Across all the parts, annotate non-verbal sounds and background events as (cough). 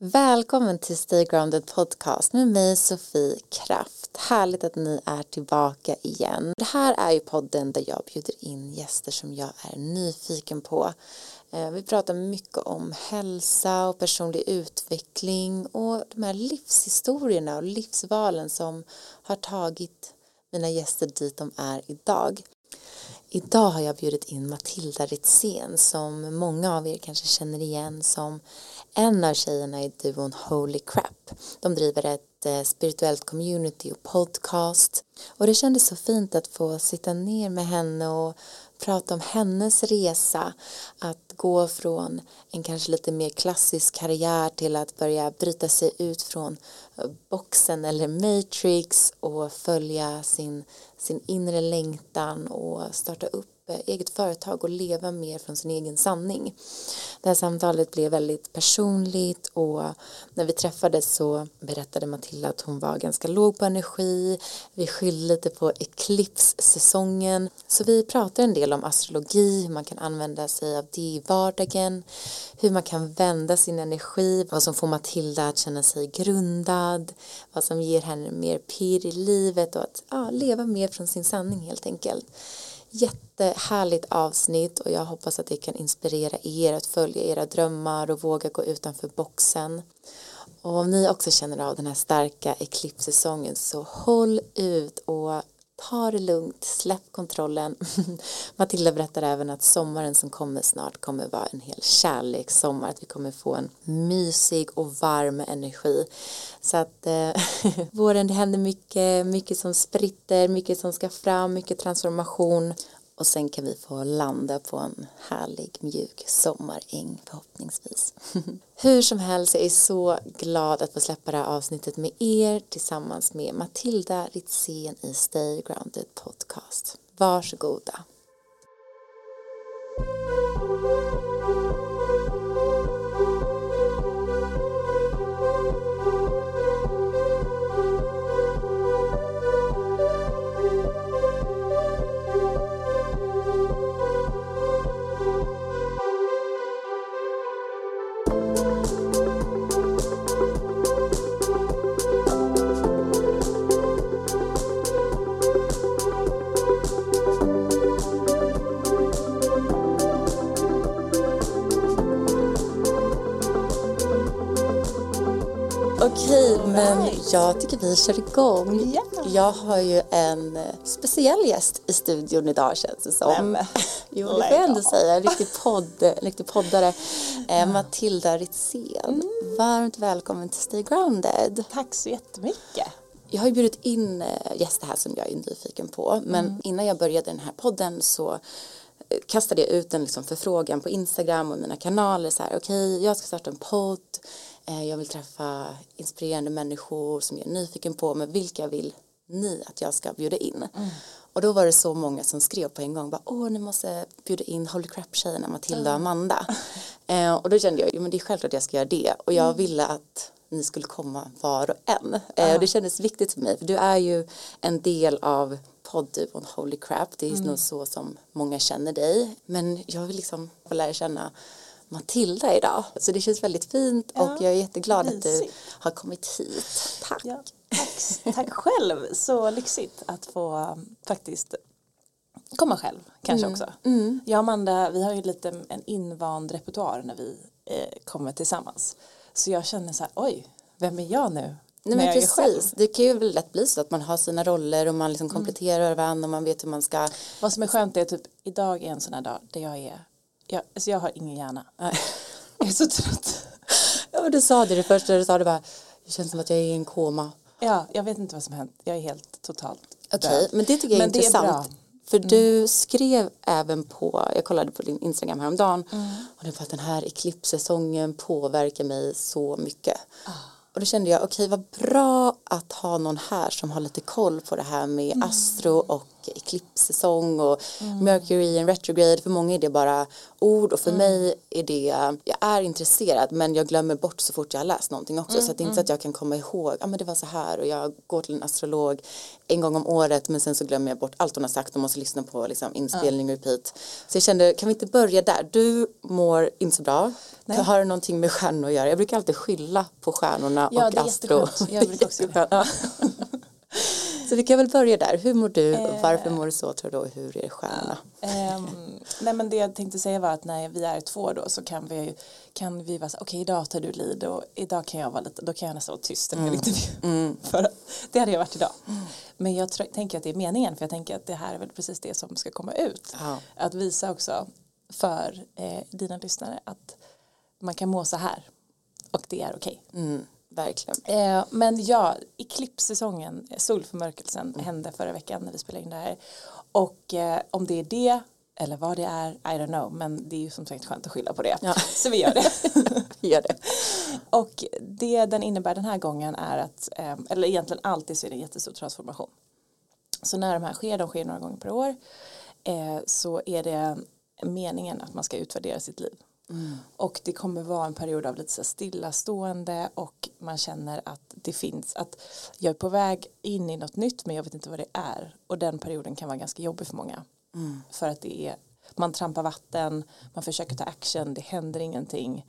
Välkommen till Stay Grounded Podcast med mig Sofie Kraft. Härligt att ni är tillbaka igen. Det här är ju podden där jag bjuder in gäster som jag är nyfiken på. Eh, vi pratar mycket om hälsa och personlig utveckling och de här livshistorierna och livsvalen som har tagit mina gäster dit de är idag. Idag har jag bjudit in Matilda Ritzén som många av er kanske känner igen som en av tjejerna i duon Holy Crap. De driver ett eh, spirituellt community och podcast och det kändes så fint att få sitta ner med henne och prata om hennes resa att gå från en kanske lite mer klassisk karriär till att börja bryta sig ut från eh, boxen eller matrix och följa sin, sin inre längtan och starta upp Eh, eget företag och leva mer från sin egen sanning. Det här samtalet blev väldigt personligt och när vi träffades så berättade Matilda att hon var ganska låg på energi. Vi skyllde lite på eklipssäsongen. Så vi pratade en del om astrologi, hur man kan använda sig av det i vardagen, hur man kan vända sin energi, vad som får Matilda att känna sig grundad, vad som ger henne mer pirr i livet och att ja, leva mer från sin sanning helt enkelt jättehärligt avsnitt och jag hoppas att det kan inspirera er att följa era drömmar och våga gå utanför boxen. Och om ni också känner av den här starka eklipssäsongen så håll ut och ta det lugnt, släpp kontrollen. (laughs) Matilda berättar även att sommaren som kommer snart kommer vara en hel kärlekssommar, att vi kommer få en mysig och varm energi. Så att eh, (laughs) våren, det händer mycket, mycket som spritter, mycket som ska fram, mycket transformation och sen kan vi få landa på en härlig mjuk sommaräng förhoppningsvis. (laughs) Hur som helst, jag är så glad att få släppa det här avsnittet med er tillsammans med Matilda Ritzén i Stay Grounded Podcast. Varsågoda. Okej, jag tycker vi kör igång. Yeah. Jag har ju en eh, speciell gäst i studion idag känns det som. Nej, (laughs) jo, det får jag ändå säga. En riktig, (laughs) podd, en riktig poddare. Eh, Matilda Ritzén. Mm. Varmt välkommen till Stay Grounded. Tack så jättemycket. Jag har ju bjudit in eh, gäster här som jag är nyfiken på. Men mm. innan jag började den här podden så kastade jag ut en liksom förfrågan på Instagram och mina kanaler. Så här, okej, okay, jag ska starta en podd jag vill träffa inspirerande människor som jag är nyfiken på. Men vilka vill ni att jag ska bjuda in? Mm. Och då var det så många som skrev på en gång. Bara, Åh, ni måste bjuda in Holy Crap-tjejerna Matilda och Amanda. Mm. (laughs) och då kände jag, jo men det är självklart att jag ska göra det. Och jag mm. ville att ni skulle komma var och en. Mm. och det kändes viktigt för mig. För du är ju en del av poddduon Holy Crap. Det är mm. nog så som många känner dig. Men jag vill liksom få lära känna Matilda idag. Så det känns väldigt fint ja, och jag är jätteglad mysigt. att du har kommit hit. Tack. Ja, tack. tack själv. Så lyxigt att få um, faktiskt komma själv kanske mm. också. Mm. Jag och Amanda, vi har ju lite en invand repertoar när vi eh, kommer tillsammans. Så jag känner så här, oj, vem är jag nu? Nej men precis, det kan ju lätt bli så att man har sina roller och man liksom mm. kompletterar mm. varandra och man vet hur man ska. Vad som är skönt är typ, idag är en sån här dag där jag är jag, alltså jag har ingen hjärna. jag är så trött. Ja, du sa det det första du sa, det bara, det känns som att jag är i en koma. Ja, jag vet inte vad som hänt. Jag är helt totalt Okej, okay, men det tycker jag är men intressant. Är för mm. du skrev även på, jag kollade på din Instagram häromdagen mm. och det var att den här eklipssäsongen påverkar mig så mycket. Ah. Och då kände jag, okej okay, vad bra att ha någon här som har lite koll på det här med mm. astro och eklipssäsong och Mercury in retrograde. För många är det bara ord och för mig är det, jag är intresserad men jag glömmer bort så fort jag har läst någonting också. så att det är inte så att jag kan komma ihåg, ja men det var så här och jag går till en astrolog en gång om året men sen så glömmer jag bort allt hon har sagt och måste lyssna på liksom, inspelning repeat. Så jag kände, kan vi inte börja där? Du mår inte så bra. Har det någonting med stjärnor att göra? Jag brukar alltid skylla på stjärnorna Ja, och det är astro. jätteskönt. Jag brukar också (laughs) göra Ja. (laughs) Så vi kan väl börja där. Hur mår du? Eh. Varför mår du så tror du? och Hur är stjärnorna? Ehm, nej men det jag tänkte säga var att när vi är två då så kan vi kan vi vara så okej idag tar du lead och idag kan jag vara lite, då kan jag nästan vara tyst hel intervju. (laughs) För det hade jag varit idag. Men jag tror, tänker att det är meningen för jag tänker att det här är väl precis det som ska komma ut. Ja. Att visa också för eh, dina lyssnare att man kan må så här och det är okej. Mm, verkligen. Eh, men ja, eklipssäsongen, solförmörkelsen hände förra veckan när vi spelade in det här. Och eh, om det är det eller vad det är, I don't know, men det är ju som sagt skönt att skylla på det. Ja. (laughs) Så vi gör det. (laughs) Vi gör det. och det den innebär den här gången är att, eh, eller egentligen alltid så är det en jättestor transformation. Så när de här sker, de sker några gånger per år, eh, så är det meningen att man ska utvärdera sitt liv. Och det kommer vara en period av lite så stillastående och man känner att det finns att jag är på väg in i något nytt men jag vet inte vad det är. Och den perioden kan vara ganska jobbig för många. För att det är, man trampar vatten, man försöker ta action, det händer ingenting.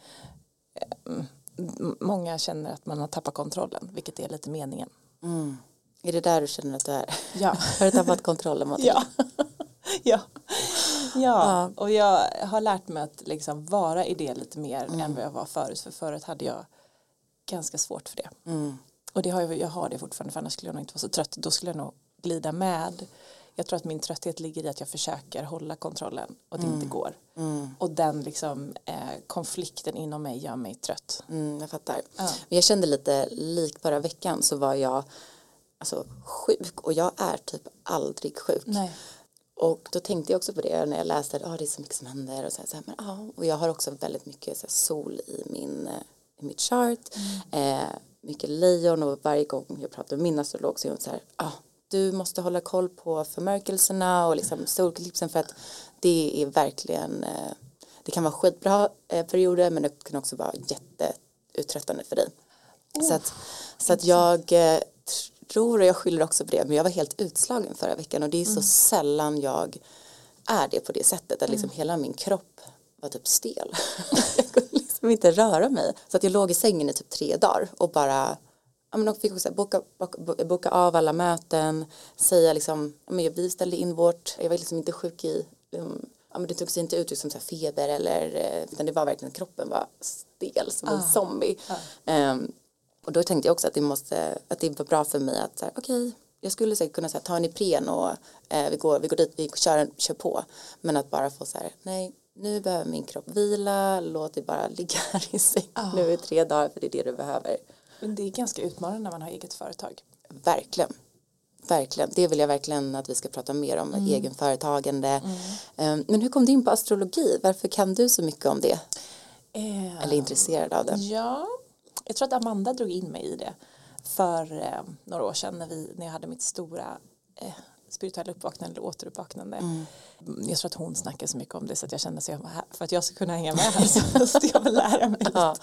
Mm, m- Många känner att man har tappat kontrollen, vilket är lite meningen. Är det där du känner att du är? Ja. (laughs) Har du tappat kontrollen? (laughs) Ja. (laughs) ja. Ja, och jag har lärt mig att liksom vara i det lite mer än vad jag var förut. För förut hade jag ganska svårt för det. Och det har jag, jag har det fortfarande för annars skulle jag nog inte vara så trött. Då skulle jag nog glida med. Jag tror att min trötthet ligger i att jag försöker hålla kontrollen och det inte går. Och den liksom, eh, konflikten inom mig gör mig trött. Mm, jag fattar. Men jag kände lite lik förra veckan så var jag alltså, sjuk och jag är typ aldrig sjuk. Nej. Och då tänkte jag också på det när jag läste att ah, det är så mycket som händer och så här, så här, men, ah. och jag har också väldigt mycket så här, sol i, min, eh, i mitt chart. Eh, mycket lejon och varje gång jag pratar med min astrolog så är hon så här, ah, du måste hålla koll på förmörkelserna och liksom solklipsen för att det är verkligen eh, det kan vara skitbra eh, perioder men det kan också vara jätteuttröttande för dig. så att, så att jag eh, tror och jag skyller också på det men jag var helt utslagen förra veckan och det är så sällan jag är det på det sättet att liksom hela min kropp var typ stel. (laughs) jag kunde liksom inte röra mig. Så att jag låg i sängen i typ tre dagar och bara ja, men de fick också boka, boka, boka av alla möten, säga liksom, ja, men vi ställde in vårt, jag var liksom inte sjuk i, liksom, ja, men det tog sig inte ut som så här feber eller, eh, utan det var verkligen kroppen var stel som en zombie. Ehm, och då tänkte jag också att det måste, att det var bra för mig att okej, jag skulle säkert kunna så här, ta en Ipren och eh, vi, går, vi går dit, vi kör, kör på. Men att bara få så här, nej, nu behöver min kropp vila, låt det bara ligga (laughs) här i säng nu i tre dagar för det är det du behöver. Men det är ganska utmanande när man har eget företag. Verkligen. Verkligen. Det vill jag verkligen att vi ska prata mer om, egenföretagande. Ehm, Men hur kom du in på astrologi? Varför kan du så mycket om det? Eh, Eller är intresserad av det? Ja, jag tror att Amanda drog in mig i det för eh, några år sedan när, vi, när jag hade mitt stora eh, spirituella uppvaknande eller återuppvaknande. Mm. Jag tror att hon snackar så mycket om det så att jag kände att jag var här, för att jag ska kunna hänga med här så (laughs) måste jag väl lära mig. Ja.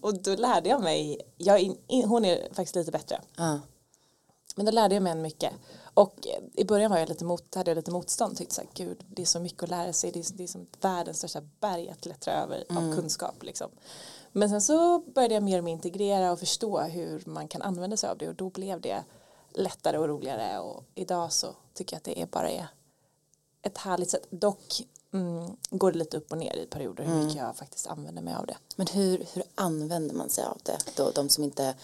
Och då lärde jag mig, jag, in, hon är faktiskt lite bättre. Ja. Men då lärde jag mig en mycket. Och eh, i början var jag lite mot, hade jag lite motstånd. Tyckte så här, gud, det är så mycket att lära sig. Det är, det är som världens största berg att klättra över av kunskap. Liksom. Men sen så började jag mer och mer integrera och förstå hur man kan använda sig av det. Och då blev det lättare och roligare. Och idag så tycker jag att det är bara är ett härligt sätt. Dock mm, går det lite upp och ner i perioder hur mycket jag faktiskt använder mig av det. Men hur, hur använder man sig av det? Då, de som inte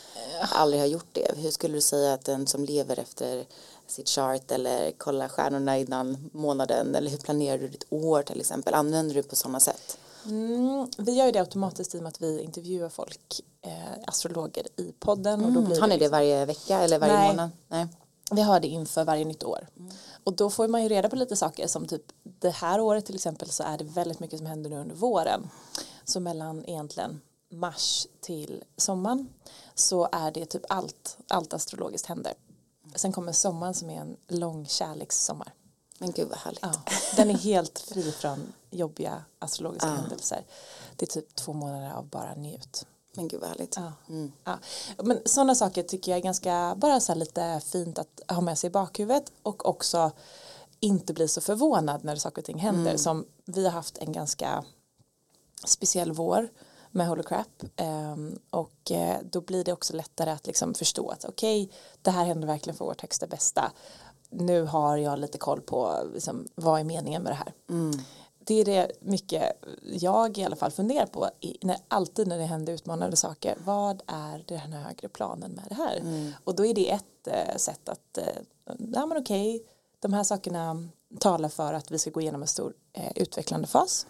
aldrig har gjort det. Hur skulle du säga att den som lever efter sitt chart eller kollar stjärnorna innan månaden eller hur planerar du ditt år till exempel? Använder du på sådana sätt? Mm, vi gör ju det automatiskt i och med att vi intervjuar folk, eh, astrologer i podden. Och då blir Har ni det varje vecka eller varje Nej. månad? Nej. Vi har det inför varje nytt år. Och då får man ju reda på lite saker som typ det här året till exempel så är det väldigt mycket som händer nu under våren. Så mellan egentligen mars till sommaren så är det typ allt, allt astrologiskt händer. Sen kommer sommaren som är en lång kärlekssommar. Men gud vad härligt. Ja, den är helt fri från jobbiga astrologiska händelser. Det är typ två månader av bara njut. Men gud vad härligt. Ja. Ja. Men sådana saker tycker jag är ganska bara så lite fint att ha med sig i bakhuvudet och också inte bli så förvånad när saker och ting händer. Som vi har haft en ganska speciell vår med Holy Crap Ehm, och eh, då blir det också lättare att liksom förstå att okej det här händer verkligen för vårt högsta bästa nu har jag lite koll på liksom, vad är meningen med det här det är det mycket jag i alla fall funderar på när, alltid när det händer utmanande saker. Vad är den högre planen med det här? Och då är det ett eh, sätt att eh, ja men okej de här sakerna talar för att vi ska gå igenom en stor eh, utvecklande fas.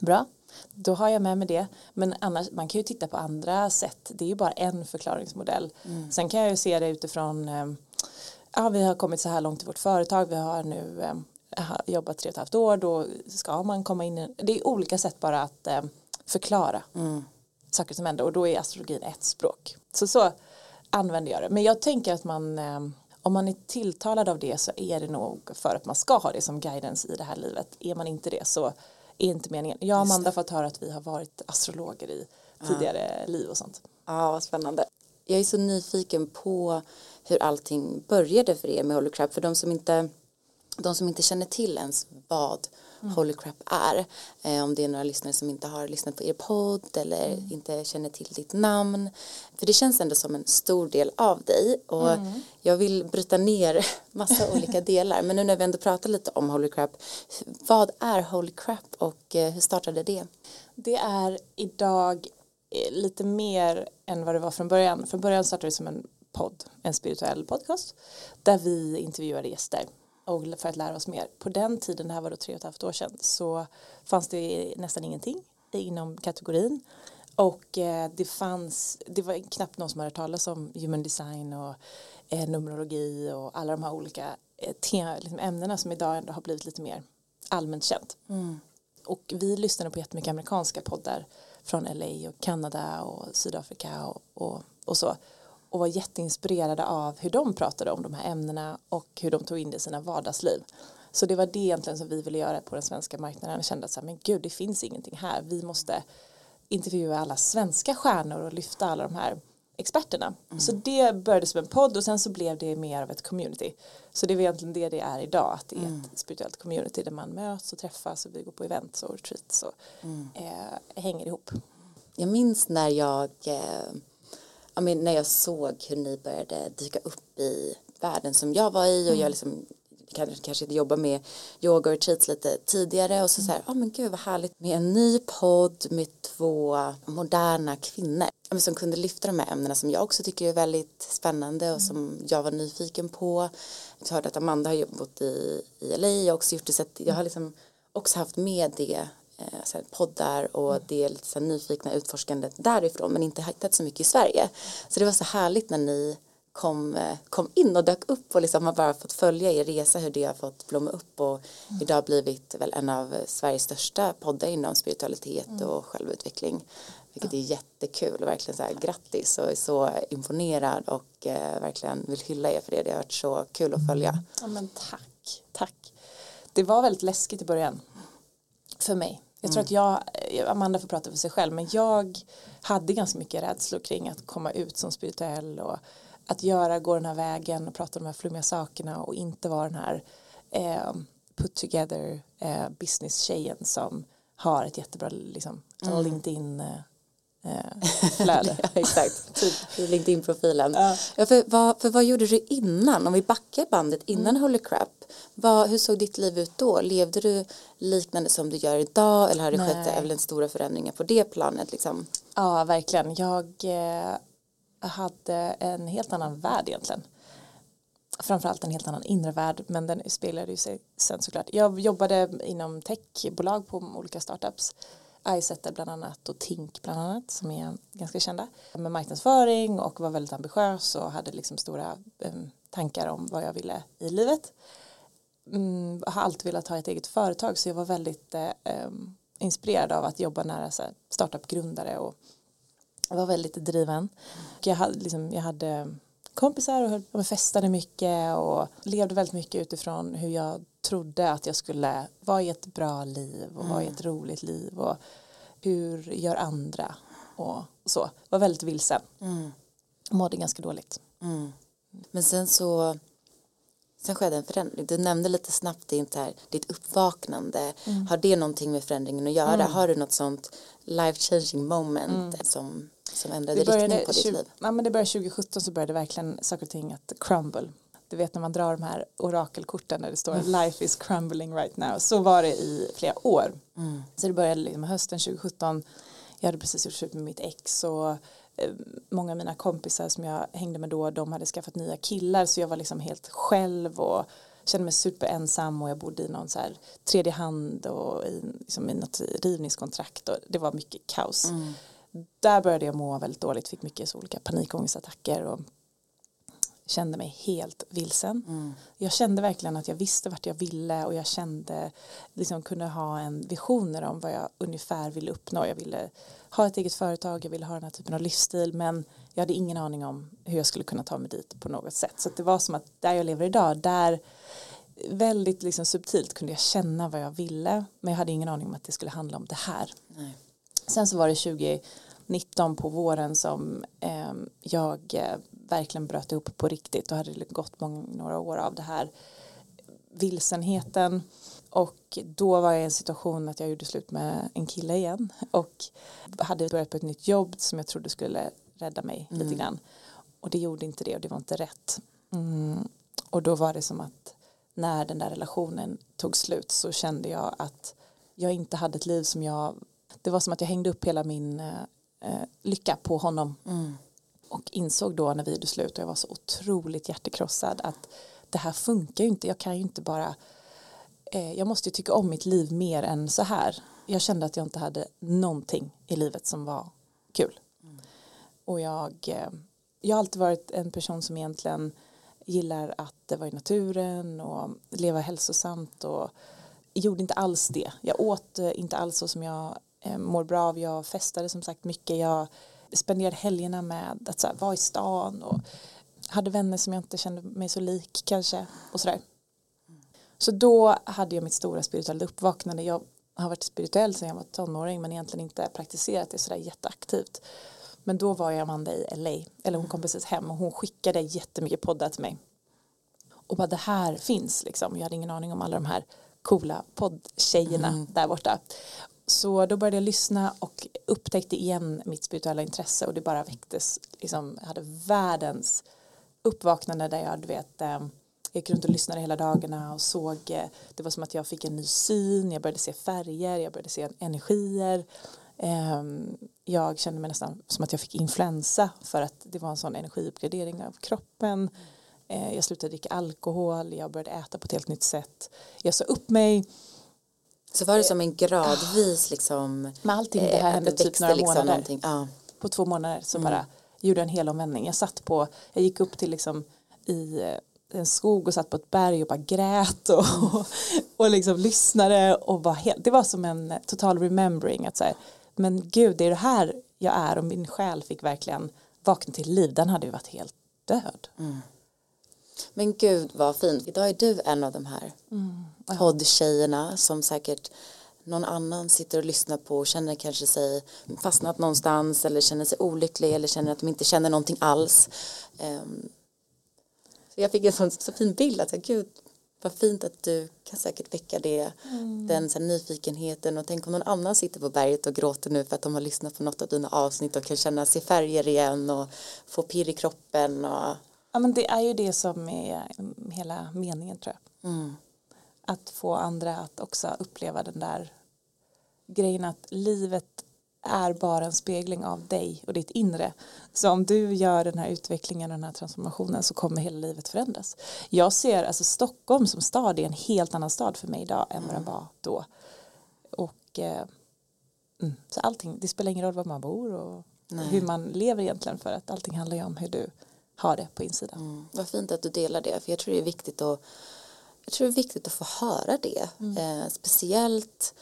Bra, då har jag med mig det. Men annars, man kan ju titta på andra sätt. Det är ju bara en förklaringsmodell. Sen kan jag ju se det utifrån, eh, ja vi har kommit så här långt i vårt företag, vi har nu eh, jobbat tre och ett halvt år, då ska man komma in det är olika sätt bara att eh, förklara saker som händer och då är astrologin ett språk. Så så använder jag det. Men jag tänker att man, eh, om man är tilltalad av det så är det nog för att man ska ha det som guidance i det här livet. Är man inte det så är inte meningen. Jag och Amanda har fått höra att vi har varit astrologer i tidigare liv och sånt. Ja, vad spännande. Jag är så nyfiken på hur allting började för er med Holy Crap. För de som inte, de som inte känner till ens vad Holy Crap är. Eh, om det är några lyssnare som inte har lyssnat på er podd eller inte känner till ditt namn. För det känns ändå som en stor del av dig. Och jag vill bryta ner (laughs) massa olika delar. Men nu när vi ändå pratar lite om Holy Crap. Vad är Holy Crap och eh, hur startade det? Det är idag eh, lite mer än vad det var från början. Från början startade det som en podd, en spirituell podcast där vi intervjuade gäster och för att lära oss mer. På den tiden, det här var då tre och ett halvt år sedan, så fanns det nästan ingenting inom kategorin. Och eh, det fanns, det var knappt någon som hade talas om human design och eh, numerologi och alla de här olika eh, te- liksom ämnena som idag ändå har blivit lite mer allmänt känt. Och vi lyssnade på jättemycket amerikanska poddar från LA och Kanada och Sydafrika och, och, och så. Och var jätteinspirerade av hur de pratade om de här ämnena och hur de tog in det i sina vardagsliv. Så det var det egentligen som vi ville göra på den svenska marknaden. Jag kände att så här, men gud, det finns ingenting här. Vi måste intervjua alla svenska stjärnor och lyfta alla de här experterna. Så det började som en podd och sen så blev det mer av ett community. Så det är egentligen det det är idag, att det är ett spirituellt community där man möts och träffas och vi går på events och retreats och eh, hänger ihop. Jag minns när jag, eh, ja, men när jag såg hur ni började dyka upp i världen som jag var i och jag liksom kanske, kanske inte jobba med yoga och retreats lite tidigare och så så här, ja men gud vad härligt med en ny podd med två moderna kvinnor. Som kunde lyfta de här ämnena som jag också tycker är väldigt spännande och som jag var nyfiken på. Jag hörde att Amanda har jobbat i, i LA, har också gjort det så att jag har liksom också haft med det eh, poddar och det är lite nyfikna utforskandet därifrån men inte hittat så mycket i Sverige. Så det var så härligt när ni kom, eh, kom in och dök upp och liksom har bara fått följa er resa hur det har fått blomma upp och det har blivit väl en av Sveriges största poddar inom spiritualitet och självutveckling. Vilket är jättekul och verkligen så här grattis och är så imponerad och eh, verkligen vill hylla er för det. Det har varit så kul att följa. Ja men tack, tack. Det var väldigt läskigt i början. För mig. Jag tror att jag, Amanda får prata för sig själv, men jag hade ganska mycket rädslor kring att komma ut som spirituell och att göra, gå den här vägen och prata om de här flummiga sakerna och inte vara den här eh, put together eh, business-tjejen som har ett jättebra liksom, LinkedIn eh, eh, flöde. (laughs) Ja, exakt. (laughs) I LinkedIn-profilen. Ja. för, vad, för vad gjorde du innan? Om vi backar bandet innan Holy Crap. Vad, hur såg ditt liv ut då? Levde du liknande som du gör idag? Eller har det skett Nej. även stora förändringar på det planet? Liksom? Ja, verkligen. Jag eh, hade en helt annan värld egentligen. Framförallt en helt annan inre värld, men den speglade ju sig sen såklart. Jag jobbade inom techbolag på olika startups. Izettle bland annat och Tink bland annat som är ganska kända. Med marknadsföring och var väldigt ambitiös och hade liksom stora eh, tankar om vad jag ville i livet. Mm, har alltid velat ha ett eget företag så jag var väldigt eh, ehm, inspirerad av att jobba nära så här, startup-grundare och var väldigt driven. Och jag, hade, liksom, jag hade kompisar och, höll, och festade mycket och levde väldigt mycket utifrån hur jag trodde att jag skulle vara i ett bra liv och vara i ett roligt liv och hur gör andra och så. Var väldigt vilsen. Mm. Mådde ganska dåligt. Men sen så Sen skedde en förändring. Du nämnde lite snabbt ditt, här, ditt uppvaknande. Mm. Har det någonting med förändringen att göra? Har du något sånt life changing moment som, som ändrade Mm. Det riktning på ditt 20, liv? ja, men det började 2017 så började verkligen saker och ting att crumble. Du vet när man drar de här orakelkorten där det står Mm. life is crumbling right now. Så var det i flera år. Mm. Så det började liksom hösten 2017. Jag hade precis gjort slut med mitt ex och eh, många av mina kompisar som jag hängde med då de hade skaffat nya killar så jag var liksom helt själv och kände mig superensam och jag bodde i någon så här tredje hand och i, liksom i något rivningskontrakt och det var mycket kaos. Mm. Där började jag må väldigt dåligt, fick mycket olika panikångestattacker och kände mig helt vilsen. Mm. Jag kände verkligen att jag visste vart jag ville och jag kände liksom kunde ha en visioner om vad jag ungefär ville uppnå. Jag ville ha ett eget företag, jag ville ha den här typen av livsstil men jag hade ingen aning om hur jag skulle kunna ta mig dit på något sätt. Så det var som att där jag lever idag, där väldigt liksom subtilt kunde jag känna vad jag ville men jag hade ingen aning om att det skulle handla om det här. Nej. Sen så var det 2019 på våren som eh, jag verkligen bröt ihop på riktigt och hade gått många, några år av det här vilsenheten. Och då var jag i en situation att jag gjorde slut med en kille igen och hade börjat på ett nytt jobb som jag trodde skulle rädda mig lite grann. Och det gjorde inte det och det var inte rätt. Mm. och då var det som att när den där relationen tog slut så kände jag att jag inte hade ett liv som jag det var som att jag hängde upp hela min eh, lycka på honom. Mm. Och insåg då när vi gjorde slut och jag var så otroligt hjärtekrossad att det här funkar ju inte, jag kan ju inte bara eh, jag måste ju tycka om mitt liv mer än så här jag kände att jag inte hade någonting i livet som var kul och jag eh, jag har alltid varit en person som egentligen gillar att vara i naturen och leva hälsosamt och gjorde inte alls det. Jag åt eh, inte alls så som jag eh, mår bra av. Jag festade som sagt mycket. Jag spenderade helgerna med att så här, vara i stan och hade vänner som jag inte kände mig så lik kanske och sådär. Så då hade jag mitt stora spirituella uppvaknande. Jag har varit spirituell sedan jag var tonåring men egentligen inte praktiserat det sådär jätteaktivt. Men då var jag Amanda i LA, eller hon kom precis hem och hon skickade jättemycket poddar till mig. Och bara det här finns liksom. Jag hade ingen aning om alla de här coola poddtjejerna där borta. Så då började jag lyssna och upptäckte igen mitt spirituella intresse och det bara väcktes. Liksom, jag hade världens uppvaknande där jag, du vet, eh, jag gick runt och lyssnade hela dagarna och såg, eh, det var som att jag fick en ny syn, jag började se färger, jag började se energier. Ehm, Jag kände mig nästan som att jag fick influensa för att det var en sån energiuppgradering av kroppen. Eh, Jag slutade dricka alkohol, jag började äta på ett helt nytt sätt. Jag sa upp mig, Så var det som en gradvis liksom Men allting det eh, här att hände det typ några liksom månader. någonting. Ja. på två månader så bara gjorde en hel omvändning. Jag satt på, jag gick upp till liksom i eh, en skog och satt på ett berg och bara grät och, (laughs) och liksom lyssnade och var helt, det var som en total remembering att säga men gud det är det här jag är och min själ fick verkligen vakna till liv, den hade ju varit helt död. Men gud vad fint. Idag är du en av de här poddtjejerna som säkert någon annan sitter och lyssnar på och känner kanske sig fastnat någonstans eller känner sig olycklig eller känner att de inte känner någonting alls. Ehm, så jag fick en sån, så fin bild att gud vad fint att du kan säkert väcka det, den så här, nyfikenheten och tänk om någon annan sitter på berget och gråter nu för att de har lyssnat på något av dina avsnitt och kan känna sig färger igen och få pirr i kroppen och Ja men det är ju det som är mm, hela meningen tror jag. mm, att få andra att också uppleva den där grejen att livet är bara en spegling av dig och ditt inre. Så om du gör den här utvecklingen och den här transformationen så kommer hela livet förändras. Jag ser alltså Stockholm som stad är en helt annan stad för mig idag än vad den var då. Och eh, mm, så allting, det spelar ingen roll var man bor och Nej. hur man lever egentligen för att allting handlar ju om hur du har det på insidan. Mm, vad fint att du delar det för jag tror det är viktigt att jag tror det är viktigt att få höra det Mm. eh, speciellt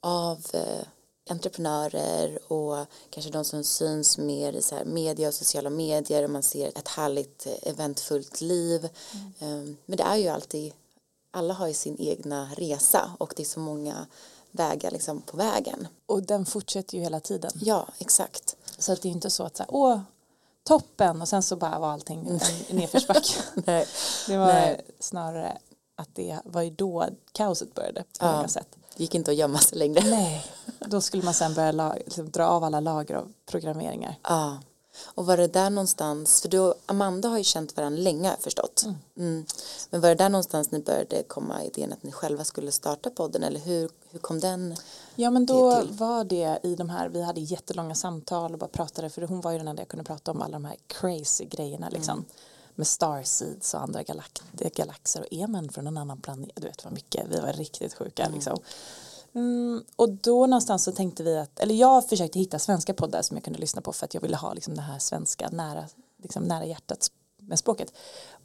av eh, entreprenörer och kanske de som syns mer i så här media och sociala medier och man ser ett härligt eh, eventfullt liv. Mm. Men det är ju alltid, alla har ju sin egna resa och det är så många vägar liksom på vägen. Och den fortsätter ju hela tiden. Ja, exakt. Så att det är inte så att så här, åh, toppen och sen så bara var allting en nedförsbacke. (laughs) Nej. Det var Nej. snarare att det var ju då kaoset började på ja. sätt. Det gick inte att gömma sig längre. Nej, då skulle man sen börja liksom, dra av alla lager av programmeringar. Ja, och var det där någonstans, för du och Amanda har ju känt varandra länge har förstått. Mm. Mm. Men var det där någonstans ni började komma idén att ni själva skulle starta podden eller hur, hur kom den Ja men då det var det i de här, vi hade jättelånga samtal och bara pratade för hon var ju den enda jag kunde prata om alla de här crazy grejerna liksom. Mm. Med starseeds och andra galak galaxer och man från en annan planet, du vet vad mycket, vi var riktigt sjuka mm. liksom. Mm, och då någonstans så tänkte vi att, eller jag försökte hitta svenska poddar som jag kunde lyssna på för att jag ville ha liksom det här svenska nära, liksom nära hjärtat med språket.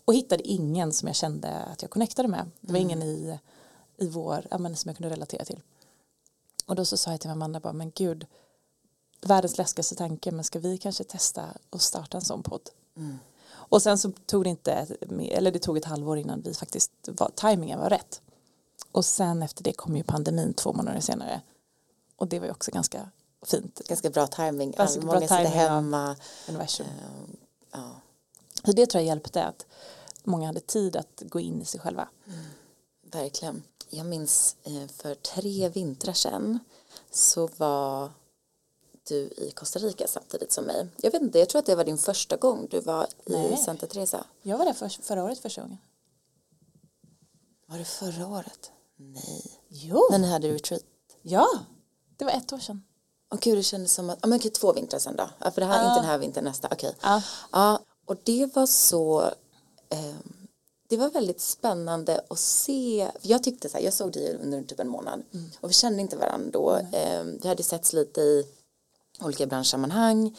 Och hittade ingen som jag kände att jag connectade med. Det var mm. ingen i, i vår, ja, men som jag kunde relatera till. Och då så sa jag till Amanda bara, men gud, världens läskigaste tanke, men ska vi kanske testa och starta en sån podd? Mm. Och sen så tog det inte, eller det tog ett halvår innan vi faktiskt, var, tajmingen var rätt. Och sen efter det kom ju pandemin två månader senare. Och det var ju också ganska fint. Ganska bra timing. Ganska Många sitter hemma. Universum. Uh, ja. Så det tror jag hjälpte att många hade tid att gå in i sig själva. Mm. Verkligen. Jag minns eh, för tre vintrar sedan så var du i Costa Rika samtidigt som mig. Jag vet inte, jag tror att det var din första gång du var Nej. i Santa Teresa. Jag var där för, förra året första gången. Var det förra året? Nej. Jo. När ni hade retreat? Ja, det var ett år sedan. Och gud, det kändes som att, ja men okej, två vintrar sedan då. Ja, för det här, är inte den här vintern, nästa, okej. Ja. ja. Och det var så, eh, det var väldigt spännande att se, jag tyckte så här, jag såg dig under typ en månad mm. och vi kände inte varandra då. Mm. Eh, vi hade setts lite i olika branschsammanhang.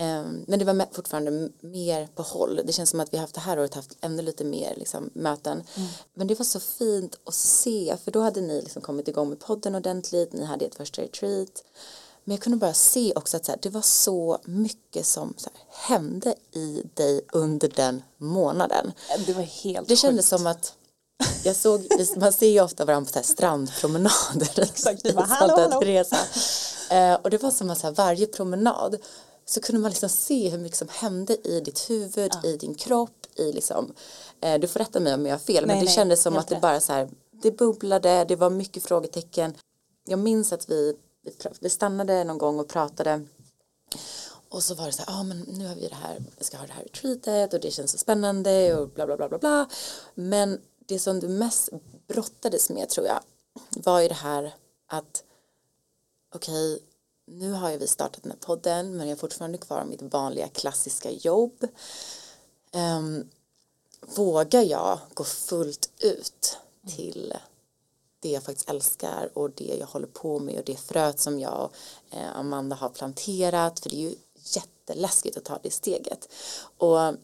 Ehm, men det var fortfarande mer på håll. Det känns som att vi haft det här året haft ännu lite mer liksom, möten. Mm. Men det var så fint att se för då hade ni liksom kommit igång med podden ordentligt. Ni hade ett första retreat. Men jag kunde bara se också att här, det var så mycket som så här, hände i dig under den månaden. Det var helt Det kändes sjukt. som att jag såg, man ser ju ofta varandra på så strandpromenader. Exakt, du bara (laughs) hallå, hallå. Eh, och det var som att så här, varje promenad så kunde man liksom se hur mycket som hände i ditt huvud, ja. i din kropp, i liksom, eh, du får rätta mig om jag har fel, nej, men det nej, kändes som att det bara så här, det bubblade, det var mycket frågetecken. Jag minns att vi, vi stannade någon gång och pratade och så var det så här, ja ah, men nu har vi det här, vi ska ha det här retreatet och det känns så spännande och bla bla bla bla bla. Men det som du mest brottades med tror jag var ju det här att okej, okay, nu har ju vi startat den här podden men jag är fortfarande kvar mitt vanliga klassiska jobb. Um, vågar jag gå fullt ut till det jag faktiskt älskar och det jag håller på med och det fröet som jag och eh, Amanda har planterat för det är ju jätteläskigt att ta det steget. Och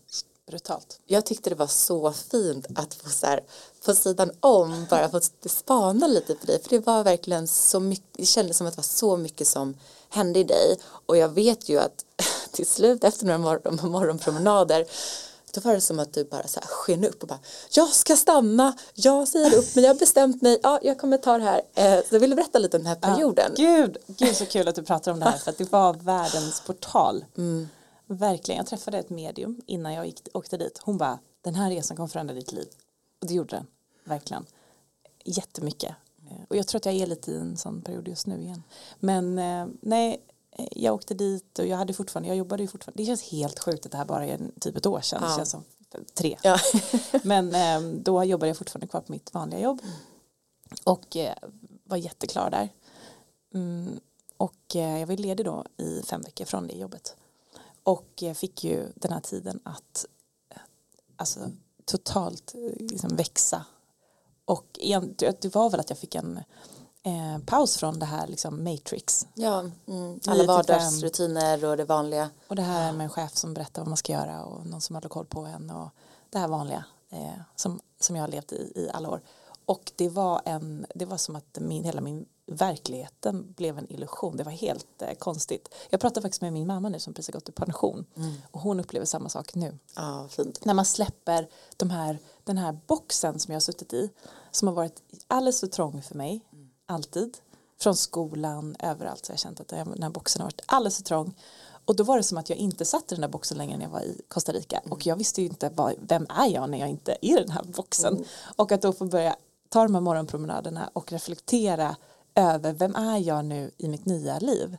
brutalt. Jag tyckte det var så fint att få så här, på sidan om bara få spana lite på dig för det var verkligen så mycket, det kändes som att det var så mycket som hände i dig och jag vet ju att (laughs) till slut efter några morgon, (laughs) morgonpromenader då var det som att du bara så här sken upp och bara jag ska stanna, jag säger upp mig, jag har bestämt mig, ja jag kommer ta det här. Eh, så vill du berätta lite om den här perioden? Ja, gud, gud så kul att du pratar om det här för att det var världens portal. (laughs) Mm. Verkligen, jag träffade ett medium innan jag gick, åkte dit. Hon bara, den här resan kommer förändra ditt liv. Och det gjorde den, verkligen. Jättemycket. Eh, och jag tror att jag är lite i en sån period just nu igen. Men eh, nej, jag åkte dit och jag hade fortfarande, jag jobbade ju fortfarande. Det känns helt sjukt att det här bara är typ ett år sedan. Ja. Det känns som tre. Ja. (laughs) Men eh, då jobbade jag fortfarande kvar på mitt vanliga jobb. Och var jätteklar där. Mm, och jag var ledig då i fem veckor från det jobbet. Och fick ju den här tiden att alltså, totalt liksom växa. Och det var väl att jag fick en eh, paus från det här liksom matrix. Ja, mm, alla vardagsrutiner och det vanliga. Och det här med en chef som berättar vad man ska göra och någon som håller koll på en och det här vanliga eh, som, som jag har levt i i alla år. Och det var, en, det var som att min, hela min verkligheten blev en illusion. Det var helt eh, konstigt. Jag pratade faktiskt med min mamma nu som precis gått i pension mm. och hon upplever samma sak nu. Fint. När man släpper de här, den här boxen som jag har suttit i som har varit alldeles för trång för mig, mm. alltid. Från skolan, överallt så jag har känt att den här boxen har varit alldeles för trång. Och då var det som att jag inte satt i den där boxen längre när jag var i Costa Rica. Mm. Och jag visste ju inte vad, vem är jag när jag inte är i den här boxen. Mm. Och att då få börja ta de här morgonpromenaderna och reflektera över vem är jag nu i mitt nya liv.